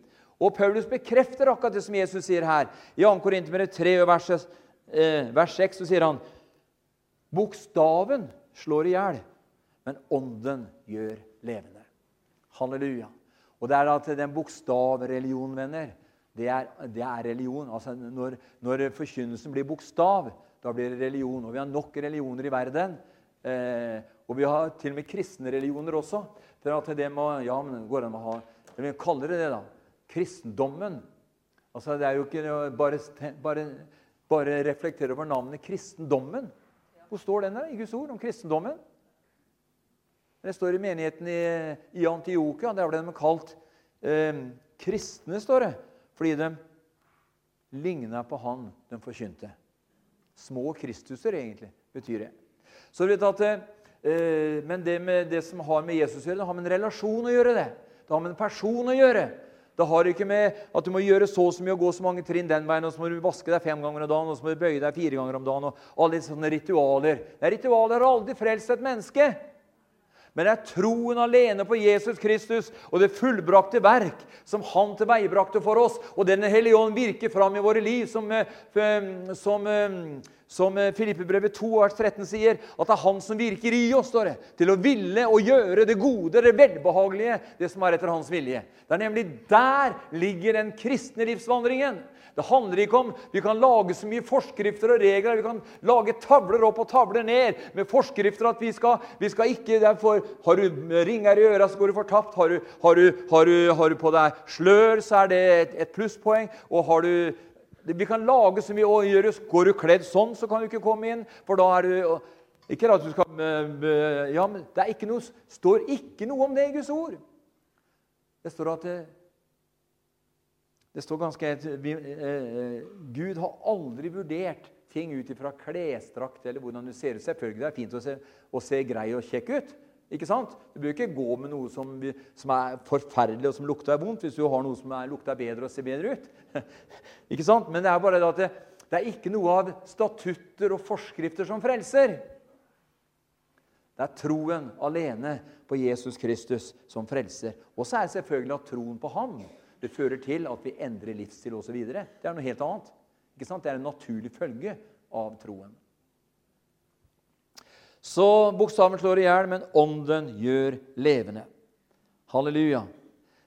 Og Paulus bekrefter akkurat det som Jesus sier her. I 2. Korinterbrev 3, vers, eh, vers 6 så sier han Bokstaven slår i hjel, men ånden gjør levende. Halleluja. Og det er at den bokstavreligionen, venner, det er, det er religion. Altså når, når, forkynnelsen blir bokstav, da blir det religion. Og vi har nok religioner i verden. Eh, og vi har til og med kristne religioner også. At det må, ja, men går an å ha, Vi kaller det det, da. Kristendommen. Altså, Det er jo ikke bare, bare, bare reflektere over navnet kristendommen. Hvor står den der i Guds ord om kristendommen? Det står i menigheten i, i Antiokia. Der ble de kalt eh, kristne, står det. Fordi de ligna på han de forkynte. Små Kristuser, egentlig, betyr det. Så vet at, eh, Men det, med, det som har med Jesus å gjøre, det har med en relasjon å gjøre. Det Det har med en person å gjøre. Det har ikke med at du må gjøre så og så mye og gå så mange trinn den veien, og så må du vaske deg fem ganger om dagen, og så må du bøye deg fire ganger om dagen. og alle disse sånne ritualer. Det er ritualer har aldri frelst et menneske. Men det er troen alene på Jesus Kristus og det fullbrakte verk som Han tilveiebrakte for oss, og Den hellige ånd virker fram i våre liv, som, eh, som, eh, som eh, Filippebrevet 2, vers 13 sier, at det er Han som virker i oss står det, til å ville og gjøre det gode, det velbehagelige, det som er etter Hans vilje. Det er nemlig der ligger den kristne livsvandringen. Det handler ikke om Vi kan lage så mye forskrifter og regler. Vi kan lage tavler opp og tavler ned med forskrifter at vi skal, vi skal ikke derfor, Har du ringer i øra, så går du fortapt. Har du, har, du, har, du, har du, på deg slør, så er det et, et plusspoeng. Og har du Vi kan lage så mye og gjøre Går du kledd sånn, så kan du ikke komme inn, for da er du ikke at du skal ja, men Det ikke noe, står ikke noe om det i Guds ord. Det står at det står ganske vi, eh, eh, Gud har aldri vurdert ting ut ifra klesdrakt eller hvordan du ser ut. Selvfølgelig det er fint å se, å se grei og kjekk ut. Ikke sant? Du bør ikke gå med noe som, som, er forferdelig og som lukter vondt, hvis du har noe som er, lukter bedre og ser bedre ut. ikke sant? Men det er bare det at det, det er ikke noe av statutter og forskrifter som frelser. Det er troen alene på Jesus Kristus som frelser. Og så er det selvfølgelig at troen på ham det fører til at vi endrer livsstil osv. Det er noe helt annet. Ikke sant? Det er en naturlig følge av troen. Så bokstaven slår i hjel, men ånden gjør levende. Halleluja.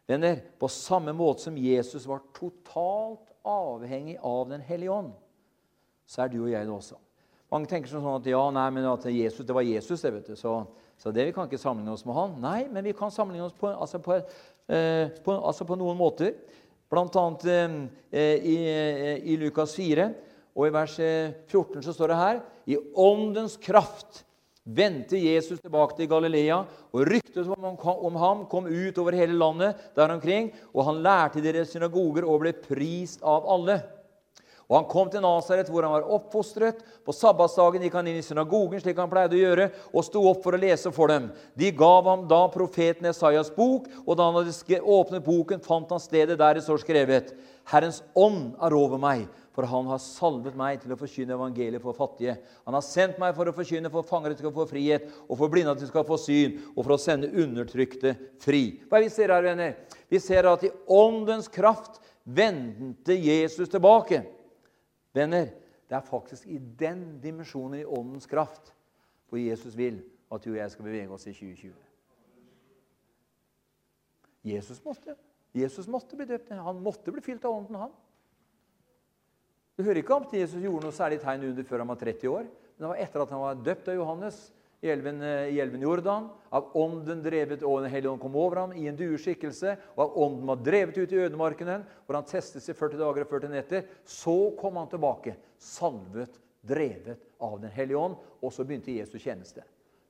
Venner, på samme måte som Jesus var totalt avhengig av Den hellige ånd, så er du og jeg det også. Mange tenker sånn at ja, nei, men at Jesus, det var Jesus, det, vet du. Så, så det, vi kan ikke sammenligne oss med han. Nei, men vi kan sammenligne oss på, altså på, Eh, på, altså på noen måter. Blant annet eh, i, eh, i, Lukas 4 og i vers 14 så står det her I åndens kraft vendte Jesus tilbake til Galilea, og ryktet om, ham kom ut over hele landet der omkring, og han lærte i deres synagoger og ble prist av alle. Og Han kom til Nasaret, hvor han var oppfostret. På sabbatsdagen gikk han inn i synagogen, slik han pleide å gjøre, og sto opp for å lese for dem. De gav ham da profeten Esaias bok, og da han hadde åpnet boken, fant han stedet der det står skrevet:" Herrens ånd er over meg, for han har salvet meg til å forkynne evangeliet for fattige. Han har sendt meg for å forkynne for fanger til å få frihet, og for blinde at de skal få syn, og for å sende undertrykte fri. Hva vi ser her, venner? Vi ser at i åndens kraft vendte Jesus tilbake. Venner, det er faktisk i den dimensjonen i åndens kraft hvor Jesus vil at du og jeg skal bevege oss i 2020. Jesus måtte. Jesus måtte bli døpt. Han måtte bli fylt av ånden, han. Du hører ikke om at Jesus gjorde noe særlig tegn under før han var 30 år. Men det var etter at han var døpt av Johannes i elven, eh, i elven Jordan. Av ånden drevet, og Den hellige ånd kom over ham i en dueskikkelse. Og av ånden var drevet ut i ødemarkenen, hvor han testes i 40 dager og 40 netter. Så kom han tilbake, salvet, drevet av Den hellige ånd. Og så begynte Jesus tjeneste.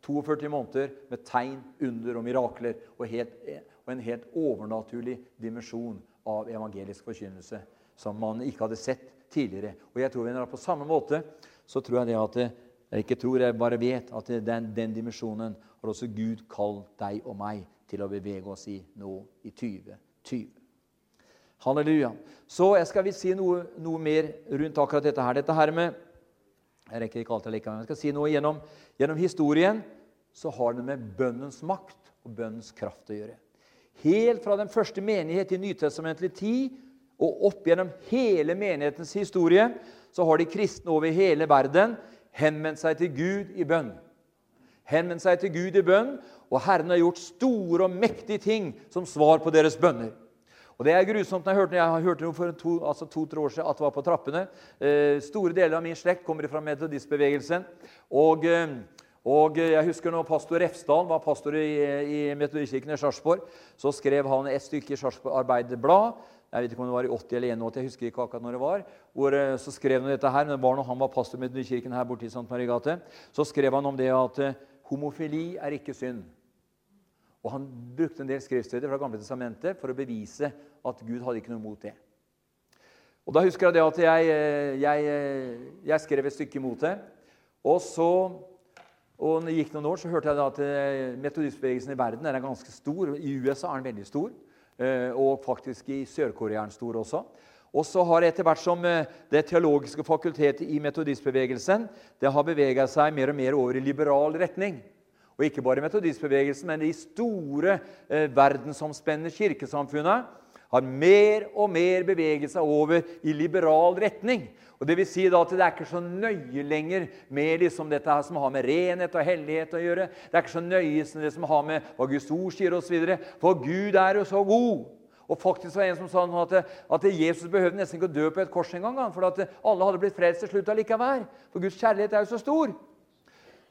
42 måneder med tegn, under og mirakler og, helt, og en helt overnaturlig dimensjon av evangelisk forkynnelse som man ikke hadde sett tidligere. Og jeg tror venner, På samme måte så tror jeg det at jeg ikke tror, jeg bare vet at den, den dimensjonen har også Gud kalt deg og meg til å bevege oss i nå i 2020. Halleluja. Så jeg skal si noe, noe, mer rundt akkurat dette her. Dette her med Jeg rekker ikke alt likevel. Jeg skal si noe gjennom, gjennom historien. Så har det med bønnens makt og bønnens kraft å gjøre. Helt fra den første menighet i nytestamentlig tid og opp gjennom hele menighetens historie så har de kristne over hele verden henvendt seg til Gud i bønn. Henvendt seg til Gud i bønn, og Herren har gjort store og mektige ting som svar på deres bønner. Og Det er grusomt når jeg hørte, jeg hørte noe for to, altså to-tre år siden at det var på trappene. Eh, store deler av min slekt kommer fra metodistbevegelsen. Og, eh, og jeg husker når pastor Refsdal var pastor i, i Metodistkirken i Sarpsborg, så skrev han et stykke i Sarpsborg Arbeiderblad jeg vet ikke om det var i 80 eller 81, jeg husker ikke akkurat når det var. hvor eh, Så skrev han dette her, men det var når han var pastor med Nykirken her borte i St. Marigate. Så skrev han om det at eh, homofili er ikke synd. Og Han brukte en del skriftsteder fra Gamle testamentet for å bevise at Gud hadde ikke noe mot det. Og Da husker jeg det at jeg, eh, jeg, jeg skrev et stykke imot det. Og så og når det gikk noen år, så hørte jeg at metodistbevegelsen i verden er ganske stor. I USA er den veldig stor. Eh, og faktisk i Sør-Korea den stor også. Og så har etter hvert som eh, Det teologiske fakultetet i metodistbevegelsen det har beveget seg mer og mer over i liberal retning. Og ikke bare metodistbevegelsen, men de store eh, verdensomspennende kirkesamfunnet har mer og mer beveget seg over i liberal retning. Og det vil si da at Det er ikke så nøye lenger med liksom dette her som har med renhet og hellighet å gjøre. Det er ikke så nøye som det som har med hva Guds ord sier osv. For Gud er jo så god. Og faktisk var det en som sa at, at Jesus behøvde nesten ikke å dø på et kors engang. For at alle hadde blitt frelst til slutt allikevel. For Guds kjærlighet er jo så stor.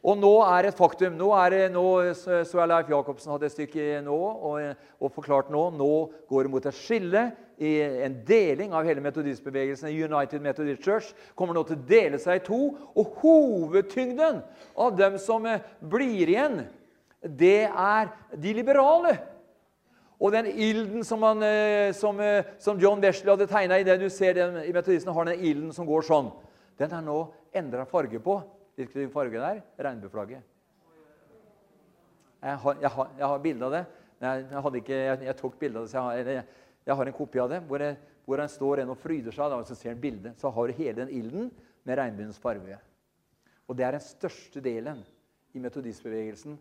Og nå er et faktum. Nå er det, nå, så er Leif Jacobsen hadde et stykke nå og, og forklart nå nå går det mot et skille i en deling av hele metodistbevegelsen. United Methodist Church kommer nå til å dele seg i to. Og hovedtyngden av dem som eh, blir igjen, det er de liberale. Og den ilden som, eh, som, eh, som John Wesley hadde tegna i det du ser den, i metodisten, har den ilden som går sånn. Den er nå endra farge på. Hvilken farge det er? Regnbueflagget. Jeg har, jeg har, jeg har bilde av det. Jeg, ikke, jeg, tok bilde av det, så jeg har, jeg har en kopi av det. Hvor, jeg, hvor han står en og fryder seg, og så ser han bildet. Så har du hele den ilden med regnbuens farge. Og det er den største delen i metodistbevegelsen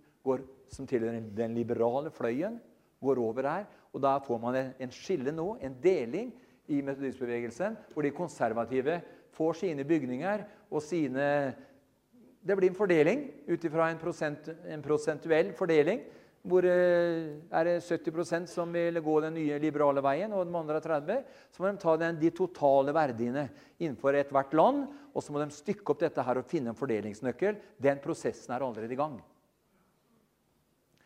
som tilhører den liberale fløyen. går over her, og Da får man en, en skille nå, en deling, i metodistbevegelsen, hvor de konservative får sine bygninger og sine det blir en fordeling ut ifra en, prosent, en, prosentuell fordeling. Hvor eh, er det 70% som vil gå den nye liberale veien, og de andre er 30 Så må de ta den, de totale verdiene innenfor ethvert land, og så må de stykke opp dette her og finne en fordelingsnøkkel. Den prosessen er allerede i gang.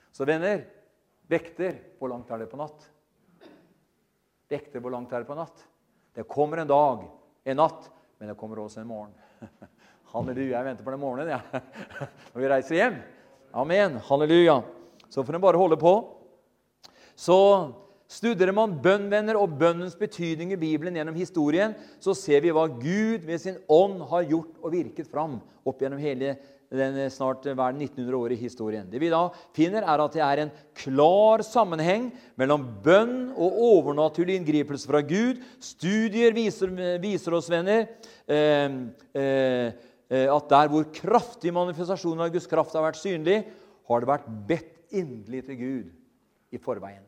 Så venner, vekter hvor langt er det på natt? Vekter hvor langt er det på natt? Det kommer en dag, en natt, men det kommer også en morgen. Halleluja. Jeg venter på den morgenen ja. når vi reiser hjem. Amen. Halleluja. Så får en bare holde på. Så studerer man bønnvenner og bønnens betydning i Bibelen gjennom historien, så ser vi hva Gud ved sin ånd har gjort og virket fram opp gjennom hele den snart hver 1900 år i historien. Det vi da finner, er at det er en klar sammenheng mellom bønn og overnaturlig inngripelse fra Gud. Studier viser, viser oss, venner, eh, eh, Eh, at der hvor kraftig manifestasjoner av Guds kraft har vært synlig, har det vært bedt inderlig til Gud i forveien.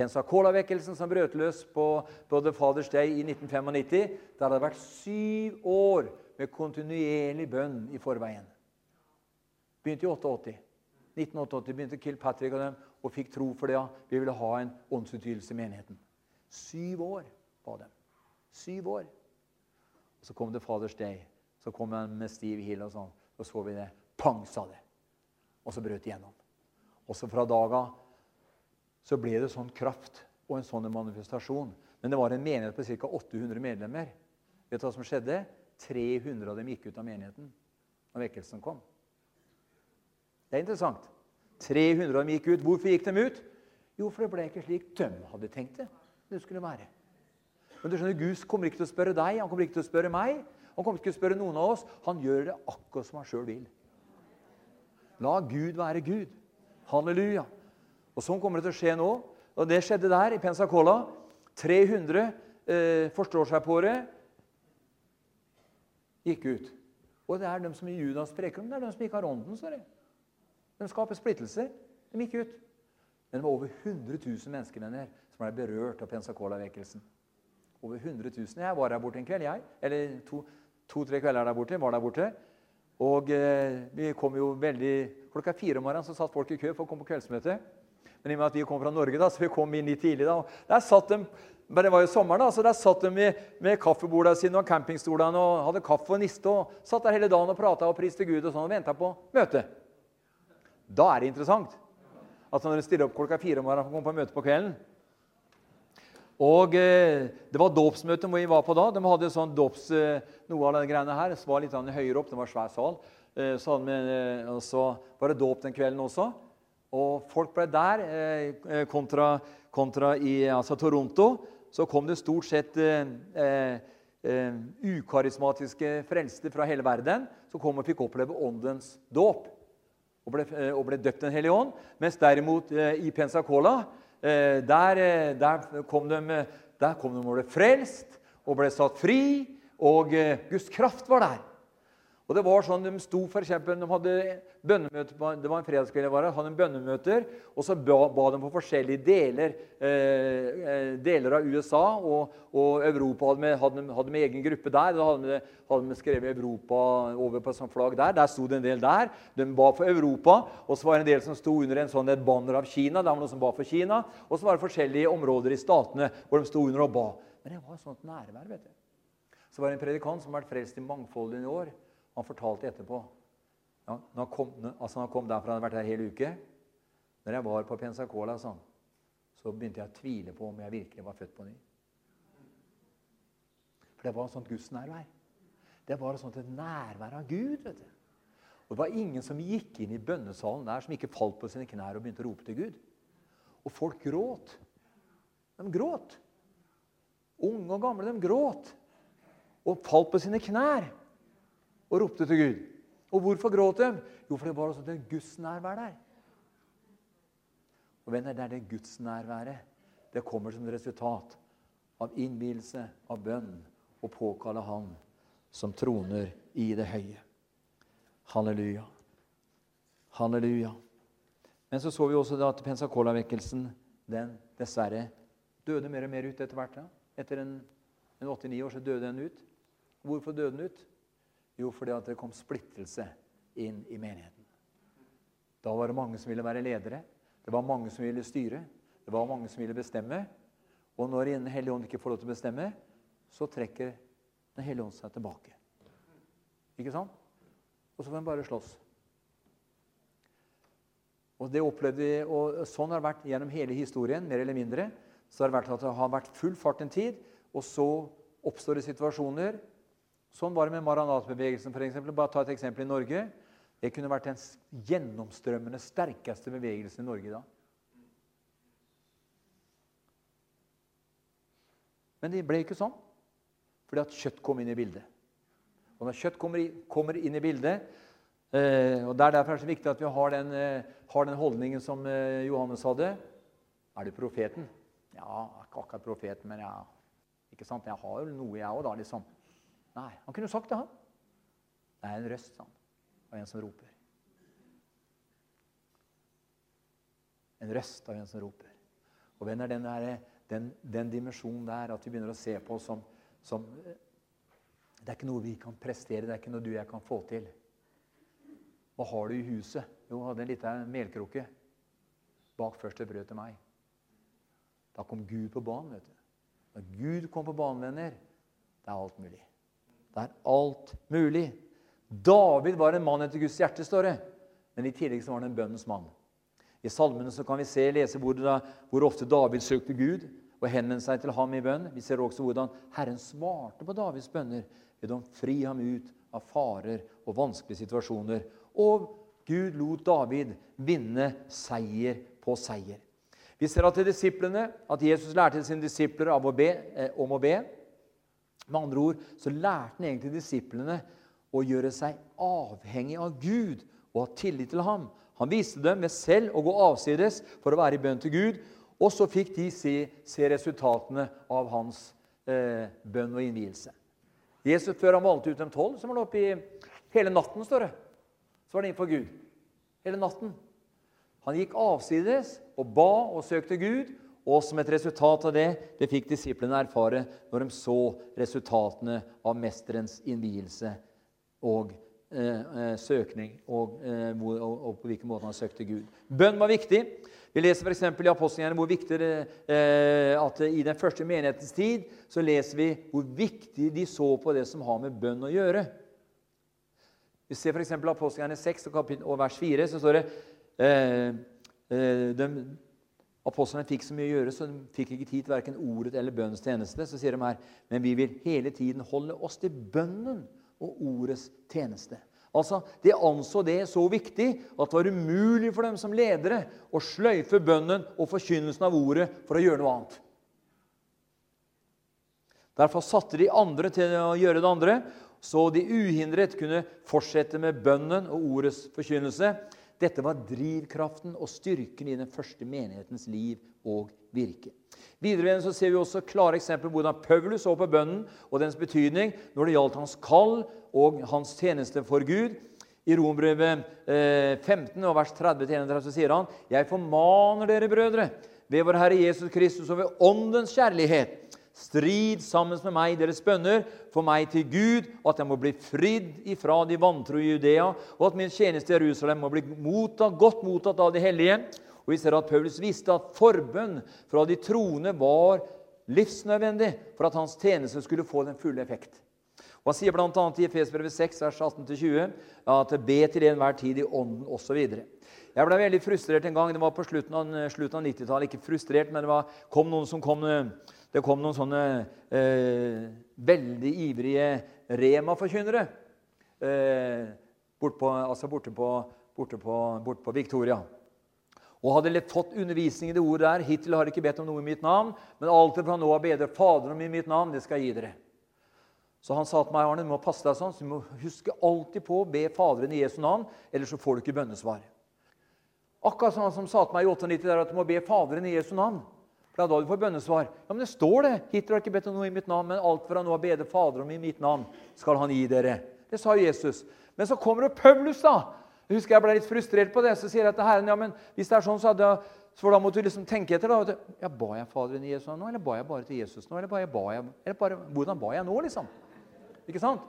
Pensacola-vekkelsen som brøt løs på, på The Father's Day i 1995, der hadde det vært syv år med kontinuerlig bønn i forveien. Begynte i 88. 1988 begynte Kilpatrick og dem og fikk tro for det. Ja. Vi ville ha en åndsutvidelse i menigheten. Syv år var dem. Syv år. Og så kom The Father's Day. Så kom han med stiv hil og sånn. Så så vi det. Pang, sa det. Og så brøt det gjennom. Og så fra dag av så ble det sånn kraft og en sånn manifestasjon. Men det var en menighet på ca. 800 medlemmer. Vet du hva som skjedde? 300 av dem gikk ut av menigheten når vekkelsen kom. Det er interessant. 300 av dem gikk ut. Hvorfor gikk de ut? Jo, for det ble ikke slik de hadde tenkt det det skulle være. Men du skjønner, Gud kommer ikke til å spørre deg, han kommer ikke til å spørre meg. Han kommer ikke til å spørre noen av oss. Han gjør det akkurat som han sjøl vil. La Gud være Gud. Halleluja. Og Sånn kommer det til å skje nå. Og Det skjedde der i Pensacola. 300 eh, forstår seg på det gikk ut. Og det er de som i Judas preker om, det er de som ikke har ånden. står det. De skaper splittelser. De gikk ut. Men det var over 100 000 mennesker venner, som ble berørt av Pensacola-vekkelsen. Over 100 000. Jeg var her borte en kveld, jeg. Eller to-tre kvelder der borte. var der borte. Og eh, vi kom jo veldig Klokka fire om morgenen så satt folk i kø for å komme på kveldsmøte. Men i og med at vi kom fra Norge, da, så vi kom inn litt tidlig. da, der satt de, men Det var jo sommer, da, så der satt de med, med kaffebordene sine og campingstolene og hadde kaffe og niste. og Satt der hele dagen og prata og priste Gud og sånn og venta på møte. Da er det interessant. at når du stiller opp klokka fire om morgenen for å komme på møte på kvelden. Og eh, Det var dåpsmøte hvor vi var på da. De hadde sånn dåps, eh, noe av de greiene her. Det var litt høyere opp. Det var svær sal. Eh, så, eh, og så var det dåp den kvelden også. Og folk ble der. Eh, eh, kontra, kontra i altså Toronto så kom det stort sett ukarismatiske frelste fra hele verden som kom og fikk oppleve åndens dåp og ble, eh, og ble døpt Den hellige ånd. Mens derimot eh, i Pensacola eh, der, der, kom de, der kom de og ble frelst og ble satt fri, og Guds kraft var der. Og det var sånn, De sto for eksempel, de hadde bønnemøter det var en fredagskveld jeg var her, hadde bønnemøter, og så ba, ba de på forskjellige deler, eh, deler av USA. Og, og Europa hadde med, hadde, hadde med, egen gruppe der. Da hadde de, hadde de skrevet Europa over på et sånt flagg der. Der sto det en del der. De ba for Europa. Og så var det en del som sto under en sånn et banner av Kina. Det var noen som ba for Kina. Og så var det forskjellige områder i statene hvor de sto under og ba. Men det var et sånt nærvær. vet du. Så var det en predikant som har vært frelst i mangfoldige år. Han fortalte etterpå ja, når, han kom, altså han kom derfra, hadde vært her hele uke Når jeg var på Pensacola, sånn, så begynte jeg å tvile på om jeg virkelig var født på ny. For det var et sånt gudsnærvær. Det var et sånt et nærvær av Gud. vet du. Og Det var ingen som gikk inn i bønnesalen der som ikke falt på sine knær og begynte å rope til Gud. Og folk gråt. De gråt. Unge og gamle, de gråt. Og falt på sine knær og ropte til Gud. Og hvorfor gråt de? Jo, for det var også det gudsnærvær der. Og venner, det er det gudsnærværet. Det kommer som et resultat av innvielse, av bønn, og påkalle Han som troner i det høye. Halleluja. Halleluja. Men så så vi også at Pensacola-vekkelsen den dessverre døde mer og mer ut etter hvert. Ja. Etter en, en 89 år så døde den ut. Hvorfor døde den ut? Jo, fordi det kom splittelse inn i menigheten. Da var det mange som ville være ledere. Det var mange som ville styre. Det var mange som ville bestemme. Og når Den hellige ånd ikke får lov til å bestemme, så trekker Den hellige ånd seg tilbake. Ikke sant? Og så får en bare slåss. Og det opplevde vi, og Sånn har det vært gjennom hele historien, mer eller mindre. Så har det vært at det har vært full fart en tid, og så oppstår det situasjoner Sånn var det med Maranatbevegelsen. For eksempel. Bare ta et eksempel i Norge. Det kunne vært den gjennomstrømmende sterkeste bevegelsen i Norge da. Men det ble ikke sånn, fordi at kjøtt kom inn i bildet. Og når kjøtt kommer, inn i bildet eh, og er Derfor er det så viktig at vi har den, eh, har den holdningen som eh, Johannes hadde. Er du profeten? Ja, ikke akkurat profeten, men ja, ikke sant? jeg har jo noe, jeg òg, da. liksom. Nei, han kunne sagt det, han. Det er en røst, sa han, av en som roper. En røst av en som roper. Og venner, den, der, den, den dimensjonen der, at vi begynner å se på som, som Det er ikke noe vi kan prestere, det er ikke noe du og jeg kan få til. Hva har du i huset? Jo, jeg hadde en liten melkrukke. Bak første brød til meg. Da kom Gud på banen. vet du. Når Gud kom på banen, venner, det er alt mulig. Det er alt mulig. David var en mann etter Guds hjerte, står det. men i tillegg så var han en bønnens mann. I salmene så kan vi se, lese hvor, da, hvor ofte David søkte Gud og henvendte seg til ham i bønn. Vi ser også hvordan Herren svarte på Davids bønner ved å fri ham ut av farer og vanskelige situasjoner. Og Gud lot David vinne seier på seier. Vi ser at, at Jesus lærte sine disipler eh, om å be. Med andre ord så lærte han egentlig disiplene å gjøre seg avhengig av Gud og ha tillit til ham. Han viste dem ved selv å gå avsides for å være i bønn til Gud. Og så fikk de se, se resultatene av hans eh, bønn og innvielse. Jesus, Før han valgte ut dem tolv, så var han oppe i hele natten, står det. Så var det innenfor Gud. Hele natten. Han gikk avsides og ba og søkte Gud. Og som et resultat av det det fikk disiplene erfare når de så resultatene av mesterens innvielse og eh, eh søkning, og, eh, og, og, på hvilken måte han søkte Gud. Bønn var viktig. Vi leser f.eks. i Apostelgjerningen hvor viktig det, eh, at i den første menighetens tid så leser vi hvor viktig de så på det som har med bønn å gjøre. Vi ser f.eks. Apostelgjerningen 6 og, og vers 4, så står det eh, eh de, Apostlene fikk så mye å gjøre, så de fikk ikke tid til verken ordet eller bønnens tjeneste. Så sier de her, men vi vil hele tiden holde oss til bønnen og ordets tjeneste. Altså, De anså det så viktig at det var umulig for dem som ledere å sløyfe bønnen og forkynnelsen av ordet for å gjøre noe annet. Derfor satte de andre til å gjøre det andre, så de uhindret kunne fortsette med bønnen og ordets forkynnelse. Dette var drivkraften og styrken i den første menighetens liv og virke. Videre så ser vi også klare eksempler på hvordan Paulus så på bønnen og dens betydning når det gjaldt hans kall og hans tjeneste for Gud. I Rombrevet 15, eh, vers 30-31 så sier han.: Jeg formaner dere, brødre, ved vår Herre Jesus Kristus og ved Åndens kjærlighet Strid sammen med meg deres bønner for meg til Gud, og at jeg må bli fridd ifra de vantro i Judea, og at min tjeneste i Jerusalem må bli mottatt, godt mottatt av de hellige. Og vi ser at Paulus visste at forbønn fra de troende var livsnødvendig for at hans tjeneste skulle få den fulle effekt. Og Han sier bl.a. i Efesbrevet 6, vers 18-20 at be til enhver tid i ånden osv. Jeg ble veldig frustrert en gang. Det var på slutten av, av 90-tallet. Ikke frustrert, men det var, kom noen som kom det kom noen sånne eh, veldig ivrige Rema-forkynnere eh, bort altså borte, på, borte, borte på Victoria. Og hadde fått undervisning i det ordet der. Hittil har jeg ikke bedt om noe i mitt navn, men alt fra nå av bedre Faderen om i mitt navn, det skal jeg gi dere. Så han sa til meg Arne, du må passe deg sånn, så du må huske alltid på å be Faderen i Jesu navn, ellers så får du ikke bønnesvar. Akkurat som sa til meg i 98 der at du må be Faderen i Jesu navn. For det er da du får bønnesvar. Ja, men det står det. Hitler har ikke bedt om noe i mitt navn, men alt fra nå av bede Fader om i mitt navn skal han gi dere. Det sa Jesus. Men så kommer det Paulus, da. Jeg husker jeg ble litt frustrert på det. Så sier jeg til Herren ja, men hvis det er sånn, så hadde jeg så da måtte du liksom tenke etter. da, ja, Ba jeg Faderen i Jesus nå, eller ba jeg bare til Jesus nå? Eller, ba jeg, ba jeg, eller bare, hvordan ba jeg nå, liksom? Ikke sant?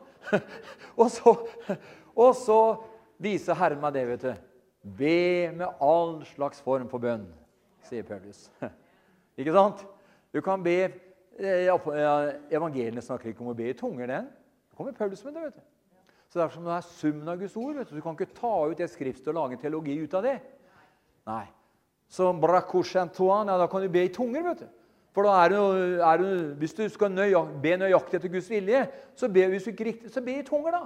og, så, og så viser Herren meg det, vet du. Be med all slags form for bønn, sier Paulus. Ikke sant? Du kan be eh, Evangeliene snakker ikke om å be i tunger. den. Det kommer Paulus med det. vet du. Så det er som det er summen av Guds ord. vet Du Du kan ikke ta ut et skrift og lage en teologi ut av det. Nei. Så ja, da kan du be i tunger. vet du. For da er det, er det, Hvis du skal nøyak, be nøyaktig etter Guds vilje, så be, hvis du ikke riktig, så be i tunger, da.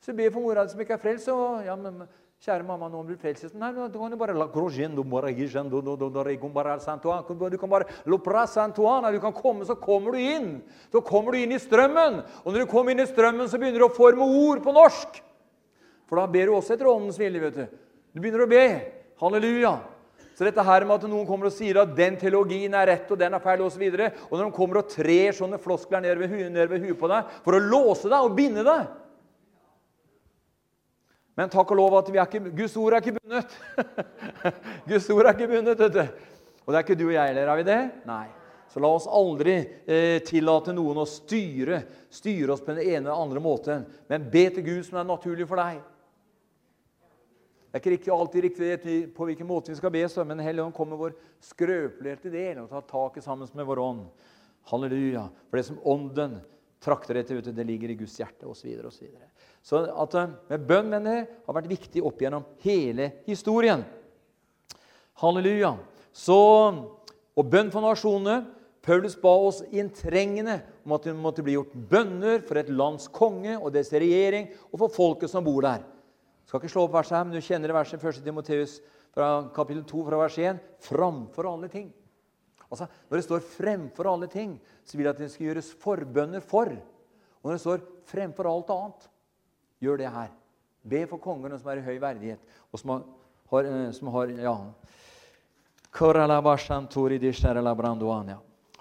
Så be for mora di som ikke er frelst. Og, ja, men, Kjære mamma, nå blir frelst. Nei, du kan jo bare Du kan bare Du kan komme, så kommer du inn. Så kommer du inn i strømmen. Og når du kommer inn i strømmen, så begynner du å forme ord på norsk. For da ber du også etter åndens vilje. vet Du Du begynner å be. Halleluja. Så dette her med at noen kommer og sier at den teologien er rett og den er feil, osv. Og, og når de kommer og trer sånne floskler ned ved, huet på deg for å låse deg og binde deg men takk og lov at vi er ikke, Guds ord er ikke bundet. Guds ord er ikke bundet, vet du. Og det er ikke du og jeg heller, er vi det? Nei. Så la oss aldri eh, tillate noen å styre, styre oss på den ene eller andre måten. Men be til Gud som er naturlig for deg. Det er ikke riktig, alltid riktig på hvilken måte vi skal be, men Helligånd kommer vår skrøpelighet til del og tar taket sammen med vår ånd. Halleluja. For det som Ånden trakter etter. Det ligger i Guds hjerte osv. Så, så, at eh, med bønn venner, har vært viktig opp gjennom hele historien. Halleluja. Så, og bønn for nasjonene. Paulus ba oss inntrengende om at det måtte bli gjort bønner for et lands konge og dets regjering og for folket som bor der. Jeg skal ikke slå opp verset her, men du kjenner det verset 1. Timoteus fra kapittel 2 fra vers 1. Framfor alle ting. Altså, Når det står 'fremfor alle ting', så vil jeg at det skal gjøres forbønner for. Og når det står 'fremfor alt annet', gjør det her. Be for kongene som er i høy verdighet, og som har, eh, som har ja.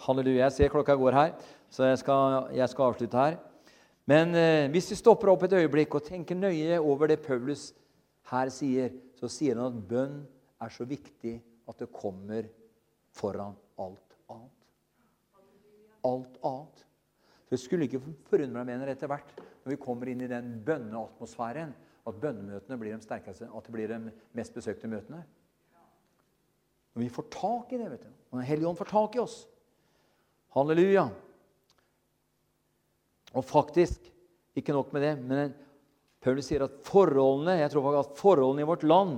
Halleluja. Jeg ser klokka går her, så jeg skal, jeg skal avslutte her. Men eh, hvis vi stopper opp et øyeblikk og tenker nøye over det Paulus her sier, så sier han at bønn er så viktig at det kommer foran alt annet. Alt annet. Så Det skulle ikke forundre meg mener etter hvert, når vi kommer inn i den bønneatmosfæren, at bønnemøtene blir de sterkeste, at det blir de mest besøkte møtene. Når vi får tak i det, vet du, når Den hellige ånd får tak i oss Halleluja. Og faktisk, ikke nok med det, men Paulus sier at forholdene jeg tror at forholdene i vårt land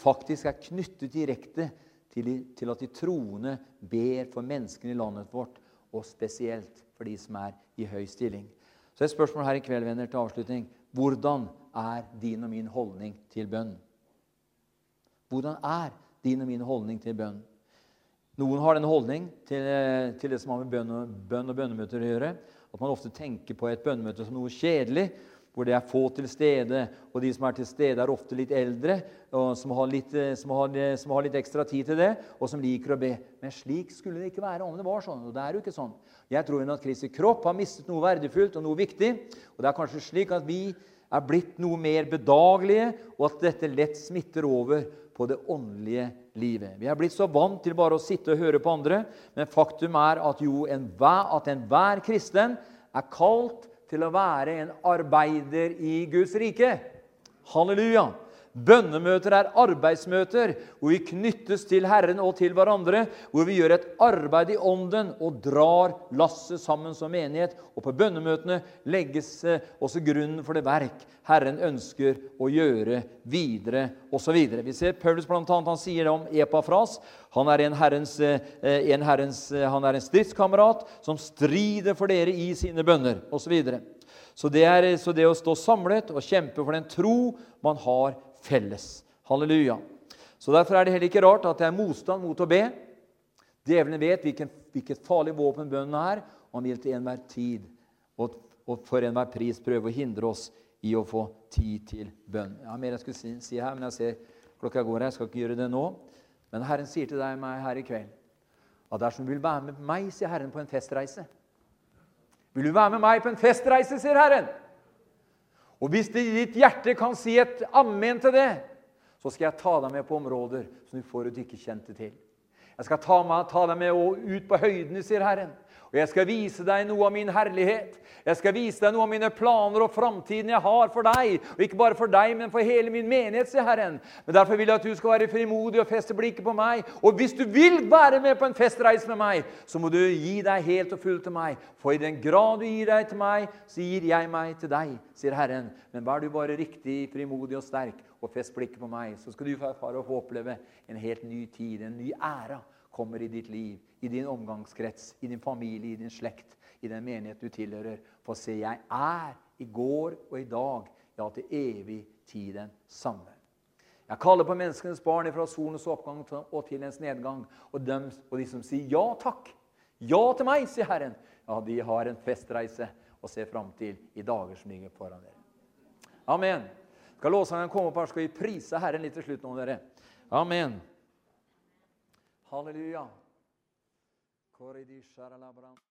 faktisk er knyttet direkte til, til at de troende ber for menneskene i landet vårt, og spesielt for de som er i høy stilling. Så et spørsmål her i kveld, venner, til avslutning. Hvordan er din og min holdning til bønn? Hvordan er din og min holdning til bønn? Noen har den holdning til, til det som har med bønn og, bønn og bønnemøter å gjøre, at man ofte tenker på et bønnemøte som noe kjedelig, hvor det er få til stede, og de som er til stede, er ofte litt eldre, som har litt, eh, som har, eh, som har litt ekstra tid til det, og som liker å be. Men slik skulle det ikke være om det var sånn. og det er jo ikke sånn. Jeg tror at Kristi kropp har mistet noe verdifullt og noe viktig. Og det er kanskje slik at vi er blitt noe mer bedagelige, og at dette lett smitter over på det åndelige livet. Vi er blitt så vant til bare å sitte og høre på andre, men faktum er at jo enhver, at enhver kristen er kalt til å være en arbeider i Guds rike. Halleluja! Bønnemøter er arbeidsmøter hvor vi knyttes til Herren og til hverandre, hvor vi gjør et arbeid i ånden og drar lasset sammen som menighet. Og på bønnemøtene legges eh, også grunnen for det verk Herren ønsker å gjøre videre osv. Vi ser Paulus blant annet, han sier det om Epafras. Han er en herrens, eh, en, herrens, eh, han er en stridskamerat som strider for dere i sine bønner osv. Så, så, det er, så det å stå samlet og kjempe for den tro man har felles. Halleluja. Så Derfor er det heller ikke rart at det er motstand mot å be. Djevelen vet hvilken, hvilket farlig våpen bønnen er, og han vil til enhver tid og, og for enhver pris prøve å hindre oss i å få tid til bønn. Jeg har mer jeg skulle si, si her, men jeg ser klokka går. Jeg skal ikke gjøre det nå. Men Herren sier til deg og meg her i kveld at dersom du vil være med meg, sier Herren, på en festreise Vil du være med meg på en festreise, sier Herren? Og hvis ditt hjerte kan si et amen til det, så skal jeg ta deg med på områder som du forut ikke kjente til. Jeg skal ta, meg, ta deg med ut på høydene, sier Herren. Og jeg skal vise deg noe av min herlighet. Jeg skal vise deg noe av mine planer og framtiden jeg har for deg. Og ikke bare for deg, men for hele min menighet, sier Herren. Men Derfor vil jeg at du skal være frimodig og feste blikket på meg. Og hvis du vil være med på en festreise med meg, så må du gi deg helt og fullt til meg. For i den grad du gir deg til meg, så gir jeg meg til deg, sier Herren. Men vær du bare riktig frimodig og sterk, og fest blikket på meg, så skal du få oppleve en helt ny tid, en ny æra kommer i ditt liv, i din omgangskrets, i din familie, i din slekt, i den menighet du tilhører. For se, jeg er i går og i dag, ja, til evig tid den samme. Jeg kaller på menneskenes barn fra solens oppgang og til ens nedgang. Og, dem, og de som sier ja takk, ja til meg, sier Herren, ja, de har en festreise å se fram til i dager som ligger foran dere. Amen. Skal låsangen komme opp her, skal vi prise Herren litt til slutt nå, dere. Amen. Halleluja. Coridi Sharalabram.